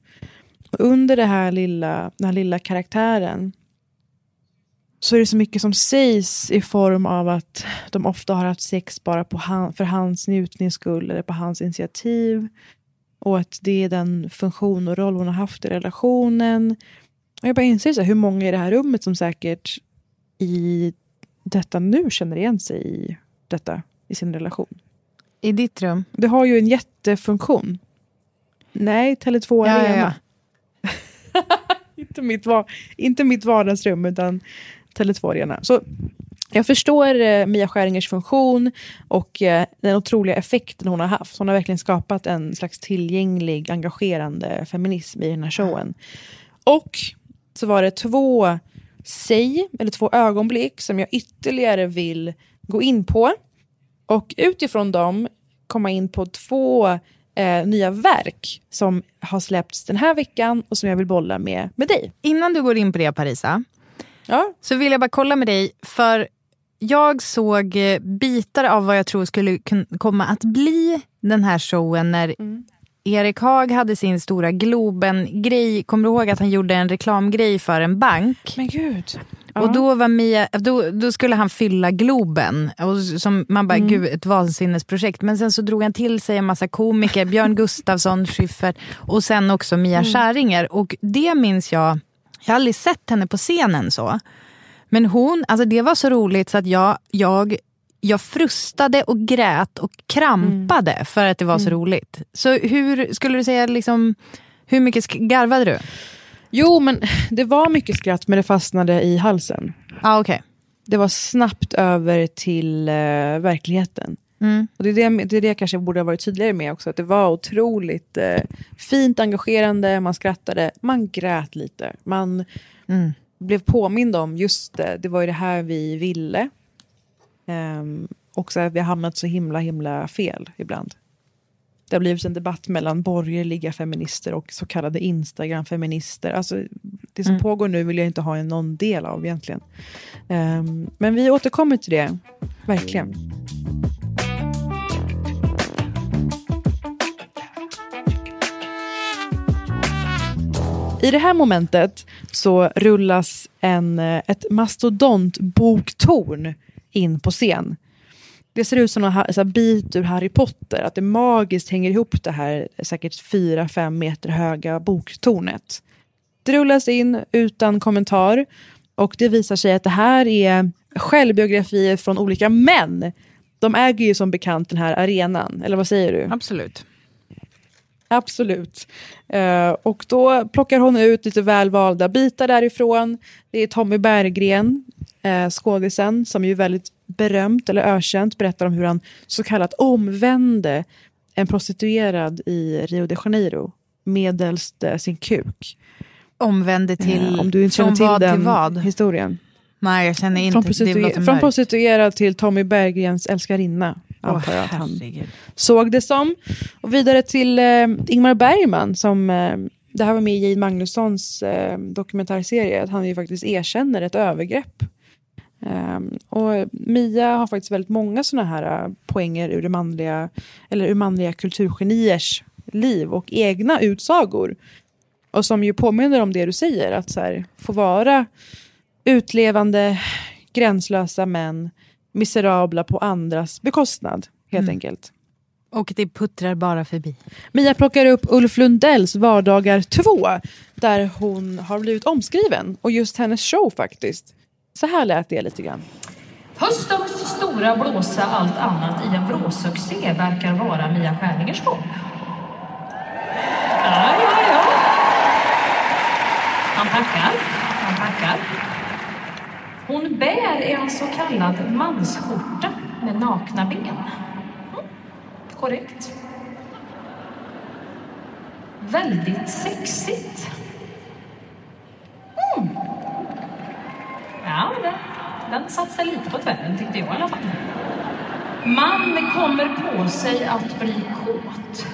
Och under det här lilla, den här lilla karaktären så är det så mycket som sägs i form av att de ofta har haft sex bara på han, för hans njutnings skull eller på hans initiativ. Och att det är den funktion och roll hon har haft i relationen. Och jag bara inser så här, hur många i det här rummet som säkert i detta nu känner igen sig i detta i sin relation. I ditt rum? Det har ju en jättefunktion. Nej, Tele2 Ja, ja, Arena. inte, mitt, va- inte mitt vardagsrum, utan Tele2 Arena. Så jag förstår eh, Mia Skäringers funktion och eh, den otroliga effekten hon har haft. Hon har verkligen skapat en slags tillgänglig, engagerande feminism i den här showen. Och så var det två säg, eller två ögonblick som jag ytterligare vill gå in på. Och utifrån dem komma in på två eh, nya verk som har släppts den här veckan och som jag vill bolla med, med dig. Innan du går in på det Parisa, ja. så vill jag bara kolla med dig. För jag såg eh, bitar av vad jag tror skulle komma att bli den här showen när Erik Haag hade sin stora Globen-grej. Kommer du ihåg att han gjorde en reklamgrej för en bank? Men gud. Och då, var Mia, då, då skulle han fylla Globen. Och som man bara, Mm. gud ett vansinnesprojekt. Men sen så drog han till sig en massa komiker. Björn Gustafsson, Schyffert och sen också Mia Mm. Skäringer. Och det minns jag, jag har aldrig sett henne på scenen så. Men hon, alltså det var så roligt så att jag, jag, jag frustade och grät och krampade för att det var så Mm. roligt. Så hur skulle du säga, liksom, hur mycket garvade du? Jo, men det var mycket skratt, men det fastnade i halsen. Ah, okay. Det var snabbt över till eh, verkligheten. Mm. Och det, är det, det är det jag kanske borde ha varit tydligare med också. Att det var otroligt eh, fint, engagerande, man skrattade, man grät lite. Man Mm. blev påmind om just det, det var ju det här vi ville. Um, och så att vi har hamnat så himla, himla fel ibland. Det har blivit en debatt mellan borgerliga feminister och så kallade Instagram-feminister. Alltså, det som Mm. pågår nu vill jag inte ha någon del av egentligen. Ehm, men vi återkommer till det, verkligen. I det här momentet så rullas en, eh, ett mastodontboktorn in på scen. Det ser ut som en bit ur Harry Potter, att det magiskt hänger ihop det här säkert 4-5 meter höga boktornet. Det rullas in utan kommentar och det visar sig att det här är självbiografier från olika män. De äger ju som bekant den här arenan, eller vad säger du? Absolut. Absolut. Eh, och då plockar hon ut lite välvalda bitar därifrån. Det är Tommy Berggren, uh, skådisen, som ju väldigt berömt eller ökänt, berättar om hur han så kallat omvände en prostituerad i Rio de Janeiro medelst eh, sin kuk. Omvände till, Eh, om du inte från till vad till vad? historien. Nej, jag känner inte. Från, prostituer- från prostituerad till Tommy Berggrens älskarinna. Åh, antar jag att han herregud. såg det som. Och vidare till eh, Ingmar Bergman som eh, det här var med i Jane Magnussons eh, dokumentärserie, att han ju faktiskt erkänner ett övergrepp. Ehm, och Mia har faktiskt väldigt många sådana här eh, poänger ur det manliga, eller ur manliga kulturgeniers liv och egna utsagor. Och som ju påminner om det du säger, att så här, få vara utlevande, gränslösa män, miserabla på andras bekostnad, helt Mm. enkelt. Och det puttrar bara förbi. Mia plockar upp Ulf Lundells Vardagar 2, där hon har blivit omskriven. Och just hennes show faktiskt. Så här lät det lite grann. Höstens stora blåsa allt annat i en vråsuccé verkar vara Mia Skärningers gång. Ja, ja, ja. Han tackar, han packar. Hon bär en så kallad mansskjorta med nakna ben. Mm, korrekt. Väldigt sexigt. Mm. Ja, den, den satte sig lite på tvären tyckte jag i alla fall. Man kommer på sig att bli kåt.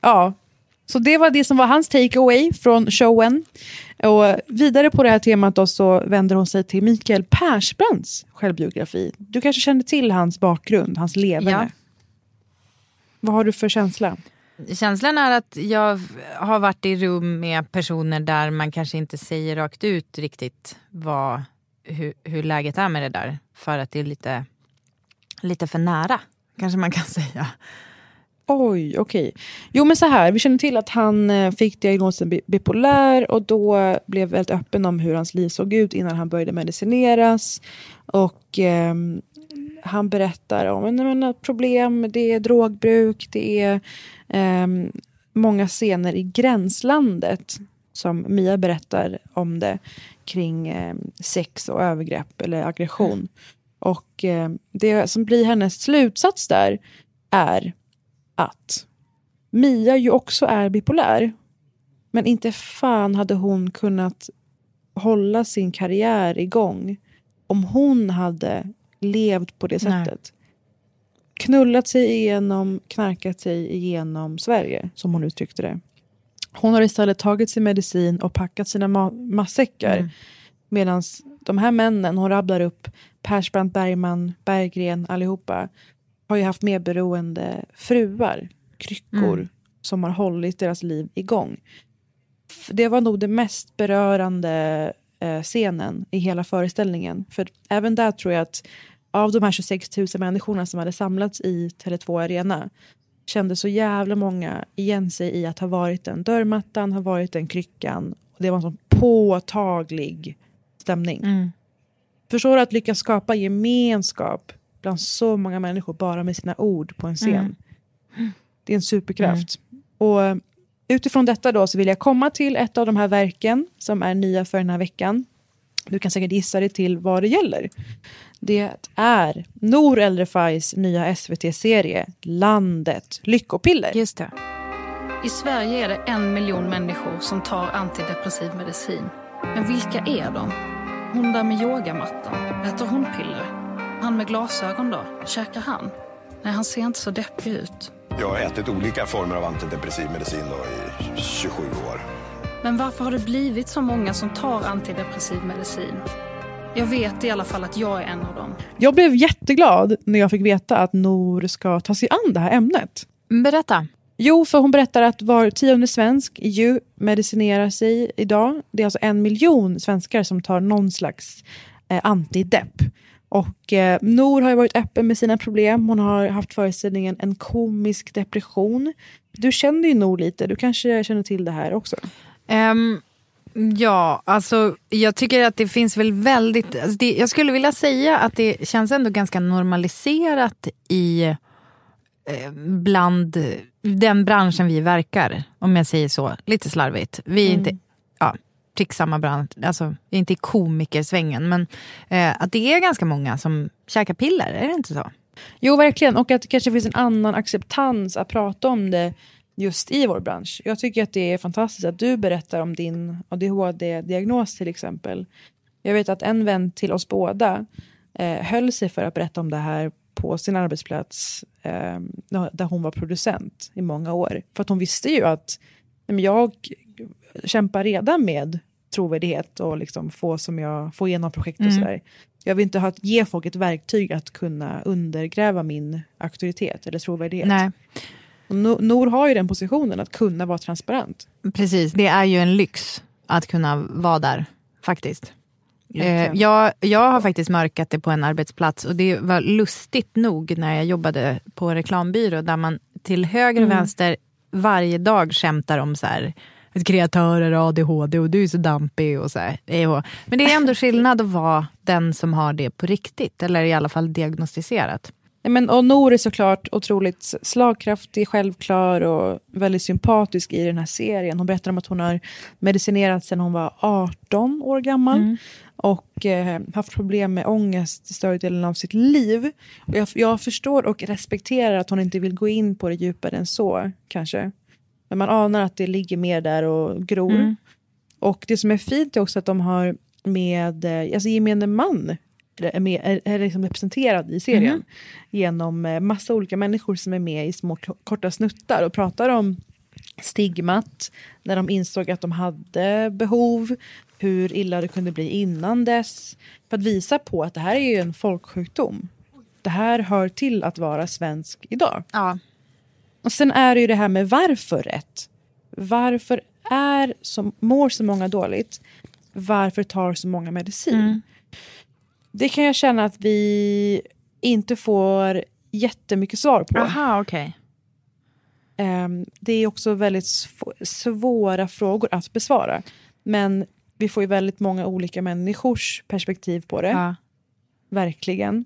Ja, så det var det som var hans takeaway från showen. Och vidare på det här temat då så vänder hon sig till Mikael Persbrandts självbiografi. Du kanske känner till hans bakgrund, hans leverne? Ja. Vad har du för känsla? Känslan är att jag har varit i rum med personer där man kanske inte säger rakt ut riktigt vad, hur, hur läget är med det där. För att det är lite, lite för nära, kanske man kan säga. Oj, okej. Jo men så här, vi känner till att han eh, fick diagnosen bipolär och då blev väldigt öppen om hur hans liv såg ut innan han började medicineras. Och eh, han berättar om men, eh, problem, det är drogbruk, det är eh, många scener i gränslandet som Mia berättar om det kring eh, sex och övergrepp eller aggression. Och eh, det som blir hennes slutsats där är att Mia ju också är bipolär. Men inte fan hade hon kunnat hålla sin karriär igång om hon hade levt på det Nej. sättet. Knullat sig igenom, knarkat sig igenom Sverige, som hon uttryckte det. Hon har istället tagit sin medicin och packat sina ma- matsäckar. Mm. Medan de här männen, hon rabblar upp Persbrandt, Bergman, Berggren, allihopa, har ju haft medberoende fruar, kryckor, Mm. som har hållit deras liv igång. Det var nog den mest berörande eh, scenen i hela föreställningen. För även där tror jag att av de här 26 000 människorna som hade samlats i Tele2 Arena kände så jävla många igen sig i att ha varit den dörrmattan, ha varit den kryckan. Och det var en sån påtaglig stämning. Mm. Förstår du att lyckas skapa gemenskap bland så många människor bara med sina ord på en scen. Mm. Det är en superkraft. Och eh, utifrån detta då så vill jag komma till ett av de här verken som är nya för den här veckan. Du kan säkert gissa dig till vad det gäller. Det är Nour El Refais nya SVT-serie Landet Lyckopiller. Just det. I Sverige är det en miljon människor som tar antidepressiv medicin. Men vilka är de? Hon där med yogamattan, äter hon piller? Han med glasögon då, käkar han? Nej, han ser inte så deppig ut. Jag har ätit olika former av antidepressiv medicin då i 27 år. Men varför har det blivit så många som tar antidepressiv medicin? Jag vet i alla fall att jag är en av dem. Jag blev jätteglad när jag fick veta att Nour ska ta sig an det här ämnet. Berätta. Jo, för hon berättar att var tionde svensk ju medicinerar sig idag. Det är alltså en miljon svenskar som tar någon slags eh, antidepp. Och eh, Nor har ju varit öppen med sina problem. Hon har haft föreställningen En komisk depression. Du känner ju Nor lite, du kanske känner till det här också? Ehm, ja, alltså jag tycker att det finns väl väldigt... Alltså det, jag skulle vilja säga att det känns ändå ganska normaliserat i eh, bland den branschen vi verkar, om jag säger så, lite slarvigt. Vi är Mm. inte ja, prick samma bransch, alltså vi är inte i komikersvängen, men eh, att det är ganska många som käkar piller, är det inte så? Jo, verkligen. Och att det kanske finns en annan acceptans att prata om det just i vår bransch. Jag tycker att det är fantastiskt att du berättar om din ADHD-diagnos till exempel. Jag vet att en vän till oss båda eh, höll sig för att berätta om det här på sin arbetsplats eh, där hon var producent i många år. För att hon visste ju att men jag kämpar redan med trovärdighet och liksom få, som jag, få igenom projekt och Mm. sådär. Jag vill inte ha, ge folk ett verktyg att kunna undergräva min auktoritet eller trovärdighet. Nej. Och No- Nor har ju den positionen att kunna vara transparent. Precis, det är ju en lyx att kunna vara där, faktiskt. Eh, jag, jag har faktiskt mörkat det på en arbetsplats och det var lustigt nog när jag jobbade på reklambyrå där man till höger och Mm. vänster varje dag skämtar om så här kreatörer har ADHD och du är så dampig och så här. Och- Men det är ändå skillnad att vara den som har det på riktigt eller i alla fall diagnostiserat. Nej, Men, och Nor är såklart otroligt slagkraftig, självklar och väldigt sympatisk i den här serien. Hon berättar om att hon har medicinerat sedan hon var 18 år gammal. Mm. Och eh, haft problem med ångest större delen av sitt liv. Och jag, jag förstår och respekterar att hon inte vill gå in på det djupare än så, kanske. Men man anar att det ligger mer där och gror. Mm. Och det som är fint är också att de har med eh, alltså gemene man är, med, är, är liksom representerad i serien. Mhm. Genom eh, massa olika människor som är med i små korta snuttar och pratar om stigmat, när de insåg att de hade behov, hur illa det kunde bli innan dess. För att visa på att det här är ju en folksjukdom. Det här hör till att vara svensk idag. Ja. Och sen är det ju det här med varför rätt. Varför är så, mår så många dåligt? Varför tar så många medicin? Mm. Det kan jag känna att vi inte får jättemycket svar på. Aha, okej. Ehm, det är också väldigt sv- svåra frågor att besvara. Men vi får ju väldigt många olika människors perspektiv på det. Ja. Verkligen.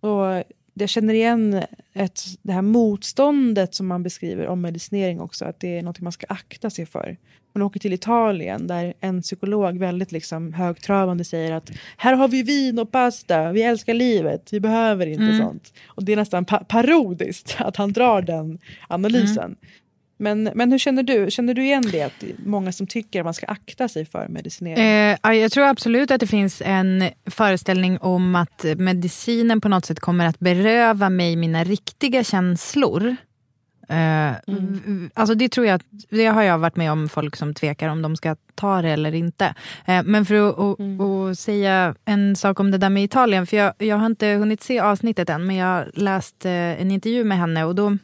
Och jag känner igen ett, det här motståndet som man beskriver om medicinering också. Att det är något man ska akta sig för. Man åker till Italien där en psykolog väldigt liksom högtravande säger att här har vi vin och pasta, vi älskar livet, vi behöver inte Mm. sånt. Och det är nästan pa- parodiskt att han drar den analysen. Mm. Men, men hur känner du? Känner du igen det? Att det många som tycker att man ska akta sig för medicinering? Eh, ja, jag tror absolut att det finns en föreställning om att medicinen på något sätt kommer att beröva mig mina riktiga känslor. Eh, v- Alltså det tror jag, det har jag varit med om folk som tvekar om de ska ta det eller inte. Eh, men för att, att, att säga en sak om det där med Italien, för jag, jag har inte hunnit se avsnittet än, men jag har läst eh, en intervju med henne och då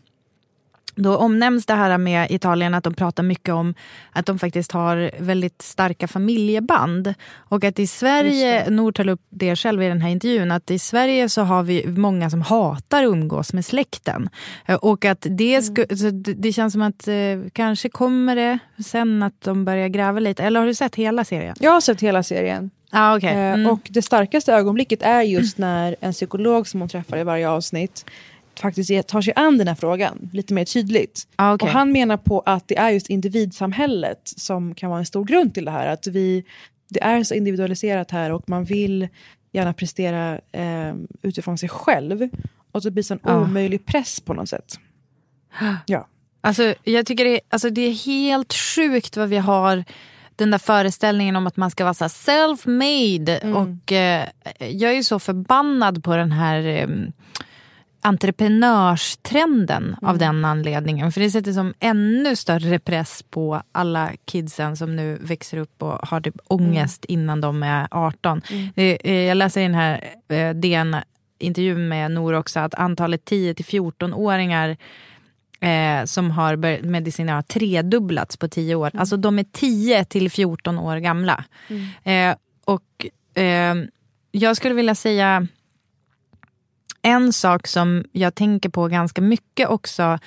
då omnämns det här med Italien att de pratar mycket om att de faktiskt har väldigt starka familjeband. Och att i Sverige, Nord tar upp det själv i den här intervjun, att i Sverige så har vi många som hatar umgås med släkten. Eh, Och att det, sku, så det det känns som att eh, kanske kommer det sen att de börjar gräva lite. Eller har du sett hela serien? Jag har sett hela serien. Ah, okay. Eh, mm. Och det starkaste ögonblicket är just när en psykolog som hon träffar i varje avsnitt faktiskt tar sig an den här frågan lite mer tydligt. Ah, okej. Och han menar på att det är just individsamhället som kan vara en stor grund till det här. Att vi, det är så individualiserat här och man vill gärna prestera eh, utifrån sig själv. Och så blir det en Ah. omöjlig press på något sätt. Ja. Alltså, jag tycker det, alltså, det är helt sjukt vad vi har den där föreställningen om att man ska vara self-made. Och eh, jag är ju så förbannad på den här eh, entreprenörstrenden av den anledningen. För det sätter som ännu större press på alla kidsen som nu växer upp och har typ ångest innan de är 18. Det, eh, jag läser i den här eh, DN-intervjun med Nor också att antalet 10 till 14-åringar eh, som har börjat medicinera har tredubblats på 10 år. Alltså de är 10 till 14 år gamla. Eh, och eh, jag skulle vilja säga en sak som jag tänker på ganska mycket också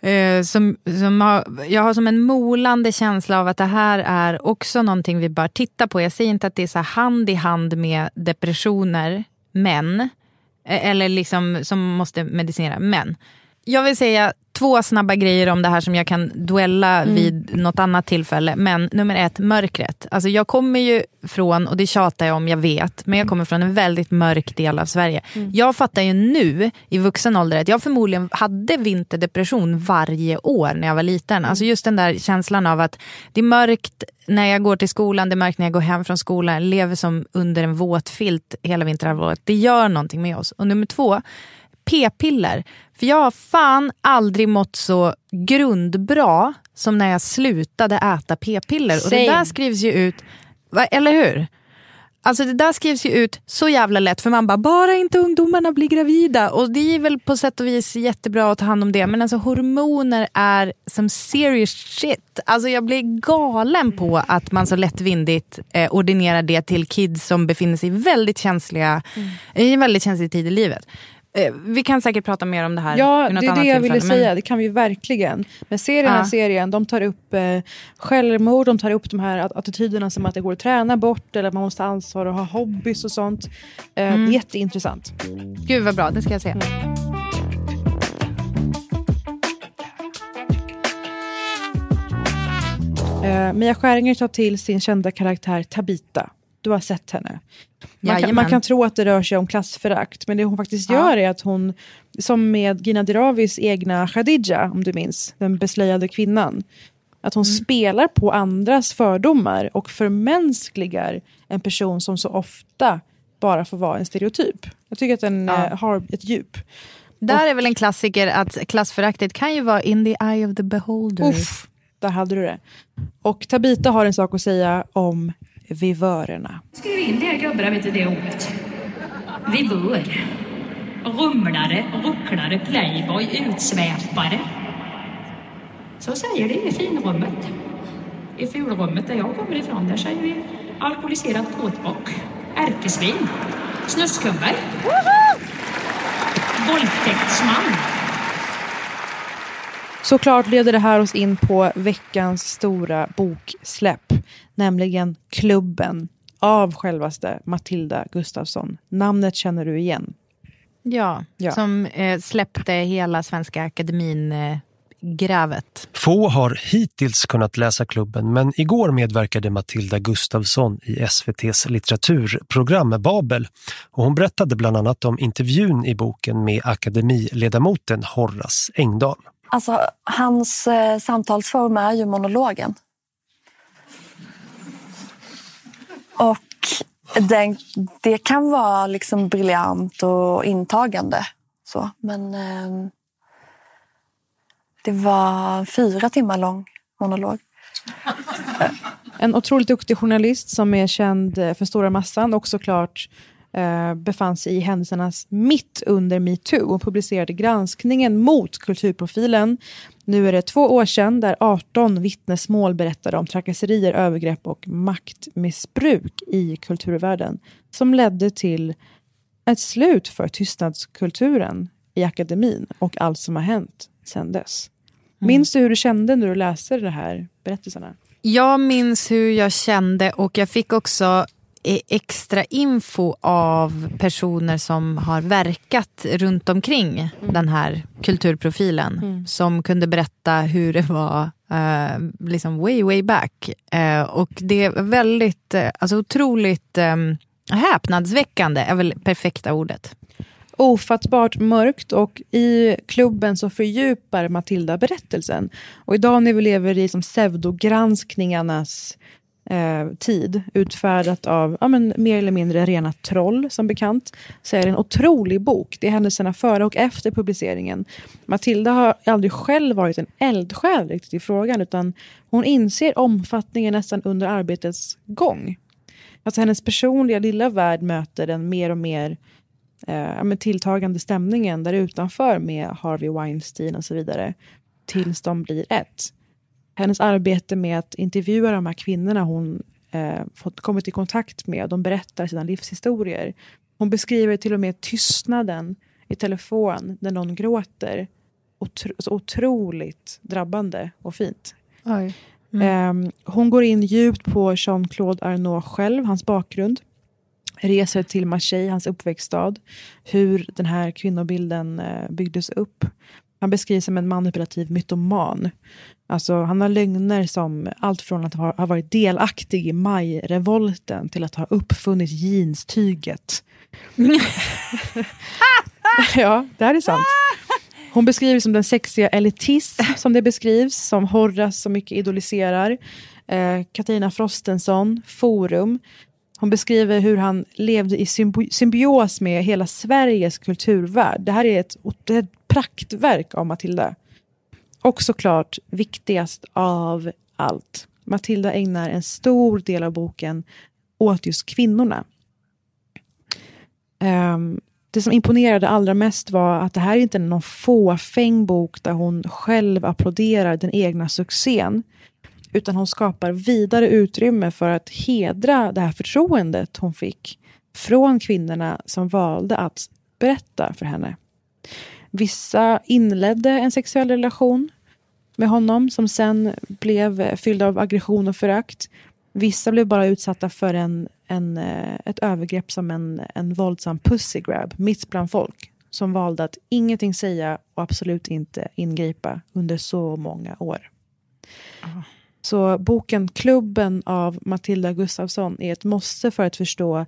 Eh, som, som har, jag har som en molande känsla av att det här är också någonting vi bör titta på. Jag säger inte att det är så hand i hand med depressioner, men, eh, eller liksom som måste medicinera, men. Jag vill säga två snabba grejer om det här som jag kan duella Mm. vid något annat tillfälle. Men nummer ett, mörkret. Alltså jag kommer ju från, och det tjatar jag om, jag vet, men jag kommer från en väldigt mörk del av Sverige. Mm. Jag fattar ju nu i vuxen ålder att jag förmodligen hade vinterdepression varje år när jag var liten. Alltså just den där känslan av att det är mörkt när jag går till skolan, det är mörkt när jag går hem från skolan. Jag lever som under en våt filt hela vinterhalvåret. Det gör någonting med oss. Och nummer två, p-piller. För jag har fan aldrig mått så grundbra som när jag slutade äta p-piller. Och det där skrivs ju ut, eller hur? Alltså det där skrivs ju ut så jävla lätt för man bara, bara inte ungdomarna blir gravida. Och det är väl på sätt och vis jättebra att ta hand om det. Men alltså hormoner är som serious shit. Alltså jag blir galen på att man så lättvindigt eh, ordinerar det till kids som befinner sig väldigt känsliga, i en väldigt känslig tid i livet. Eh, vi kan säkert prata mer om det här Ja, det är det jag ville men- säga. Det kan vi verkligen. Men den här Ja. serien, de tar upp eh, självmord, de tar upp de här att- attityderna som att det går att träna bort eller att man måste ha ansvar och ha hobbys och sånt. Eh, Mm. Jätteintressant. Gud vad bra, det ska jag se. Eh, Mia Skäringer tar till sin kända karaktär Tabita. Du har sett henne. Man kan, man kan tro att det rör sig om klassförakt, men det hon faktiskt Ja. gör är att hon, som med Gina Diravis egna Khadija, om du minns, den beslöjade kvinnan, att hon spelar på andras fördomar och förmänskligar en person som så ofta bara får vara en stereotyp. Jag tycker att den Ja. eh, har ett djup. Där är väl en klassiker att klassföraktet kan ju vara in the eye of the beholder. Uff, där hade du det. Och Tabita har en sak att säga om vivörerna. Skriv in det grabbarna vet du det ordet. Vivör. rumlare, rucklare, playboy, utsväpare. Så säger det i finrummet. I fulrummet där jag kommer ifrån, där säger vi alkoholiserad kåtbock, ärkesvin, snuskhummer, våldtäktsman. Såklart leder det här oss in på veckans stora boksläpp, nämligen Klubben av självaste Matilda Gustafsson. Namnet känner du igen. Ja, Ja. som eh, släppte hela Svenska Akademin eh, grävet. Få har hittills kunnat läsa klubben men igår medverkade Matilda Gustafsson i SVTs litteraturprogram Babel. Och hon berättade bland annat om intervjun i boken med akademiledamoten Horace Engdahl. Alltså, hans eh, samtalsform är ju monologen. Och den, det kan vara liksom briljant och intagande. Så. Men eh, det var en fyra timmar lång monolog. En otroligt duktig journalist som är känd för stora massan och såklart eh, befann sig i händelsernas mitt under metoo och publicerade granskningen mot kulturprofilen. Nu är det två år sedan där 18 vittnesmål berättade om trakasserier, övergrepp och maktmissbruk i kulturvärlden som ledde till ett slut för tystnadskulturen i akademin och allt som har hänt sedan dess. Minns du hur du kände när du läste de här berättelserna? Jag minns hur jag kände och jag fick också extra info av personer som har verkat runt omkring den här kulturprofilen. Mm. Som kunde berätta hur det var eh, liksom way, way back. Eh, och det är väldigt, eh, alltså otroligt eh, häpnadsväckande är väl perfekta ordet. ofattbart mörkt och i klubben så fördjupar Matilda berättelsen. Och idag när vi lever i som pseudogranskningarnas eh, tid, utfärdat av ja, men, mer eller mindre rena troll som bekant, så är det en otrolig bok. Det är händelserna före och efter publiceringen. Matilda har aldrig själv varit en eldsjäl riktigt i frågan, utan hon inser omfattningen nästan under arbetets gång. Alltså hennes personliga lilla värld möter den mer och mer eh, tilltagande stämningen där utanför med Harvey Weinstein och så vidare, tills de blir ett. Hennes arbete med att intervjua de här kvinnorna hon eh, fått kommit i kontakt med, de berättar sina livshistorier. Hon beskriver till och med tystnaden i telefon när någon gråter. Otro, så otroligt drabbande och fint. Oj. Ehm, hon går in djupt på Jean-Claude Arnault själv, hans bakgrund. Reser till Marseille, hans uppväxtstad. Hur den här kvinnobilden eh, byggdes upp. Han beskrivs som en manipulativ mytoman. Alltså, han har lögner som allt från att ha, ha varit delaktig i majrevolten till att ha uppfunnit jeanstyget. ja, det här är sant. Hon beskrivs som den sexiga elitism som det beskrivs, som Horace så mycket idoliserar. Eh, Katarina Frostenson, Forum. Hon beskriver hur han levde i symbi- symbios med hela Sveriges kulturvärld. Det här är ett, ett praktverk av Matilda. Och såklart viktigast av allt. Matilda ägnar en stor del av boken åt just kvinnorna. Um, det som imponerade allra mest var att det här är inte är någon fåfäng bok där hon själv applåderar den egna succén. Utan hon skapar vidare utrymme för att hedra det här förtroendet hon fick från kvinnorna som valde att berätta för henne. Vissa inledde en sexuell relation med honom som sen blev fylld av aggression och förakt. Vissa blev bara utsatta för en, en, eh, ett övergrepp som en, en våldsam pussy grab mitt bland folk som valde att ingenting säga och absolut inte ingripa under så många år. Ah. Så boken Klubben av Matilda Gustafsson är ett måste för att förstå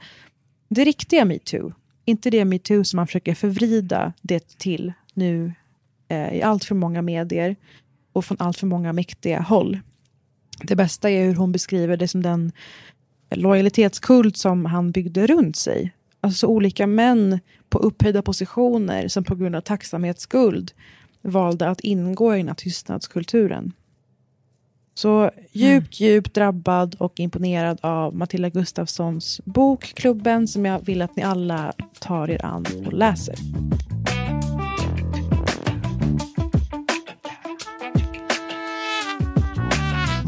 det riktiga metoo. Inte det metoo som man försöker förvrida det till nu eh, i allt för många medier och från allt för många mäktiga håll. Det bästa är hur hon beskriver det som den lojalitetskult som han byggde runt sig. Alltså olika män på upphöjda positioner som på grund av tacksamhetsskuld valde att ingå i den här tystnadskulturen. Så djupt, djupt drabbad och imponerad av Matilda Gustafssons bok Klubben som jag vill att ni alla tar er an och läser.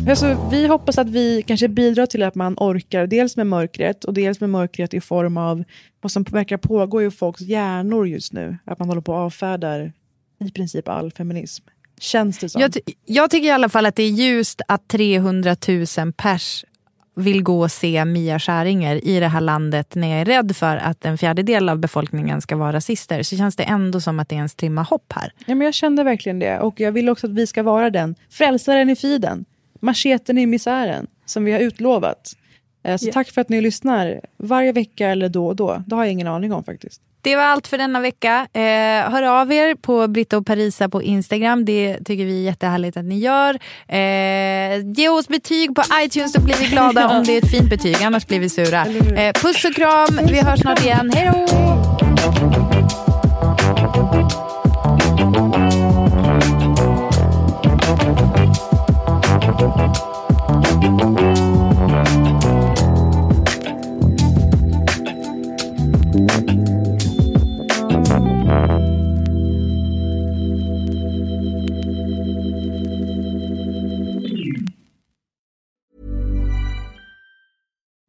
Alltså, vi hoppas att vi kanske bidrar till att man orkar, dels med mörkret och dels med mörkret i form av vad som verkar pågå i folks hjärnor just nu. Att man håller på att avfärda i princip all feminism. Känns det som. Jag, jag tycker i alla fall att det är ljust att 300 000 pers vill gå och se Mia Skäringer i det här landet när jag är rädd för att en fjärdedel av befolkningen ska vara rasister. Så känns det ändå som att det är en strimma hopp här. Ja, men jag kände verkligen det. Och jag vill också att vi ska vara den. Frälsaren i fiden. Macheten i misären. Som vi har utlovat. Eh, Så Ja. tack för att ni lyssnar. Varje vecka eller då och då. Det har jag ingen aning om faktiskt. Det var allt för denna vecka. Eh, hör av er på Britta och Parisa på Instagram. Det tycker vi är jättehärligt att ni gör. Eh, ge oss betyg på iTunes så blir vi glada om det är ett fint betyg. Annars blir vi sura. Eh, puss och kram. Vi hörs snart igen. Hej då!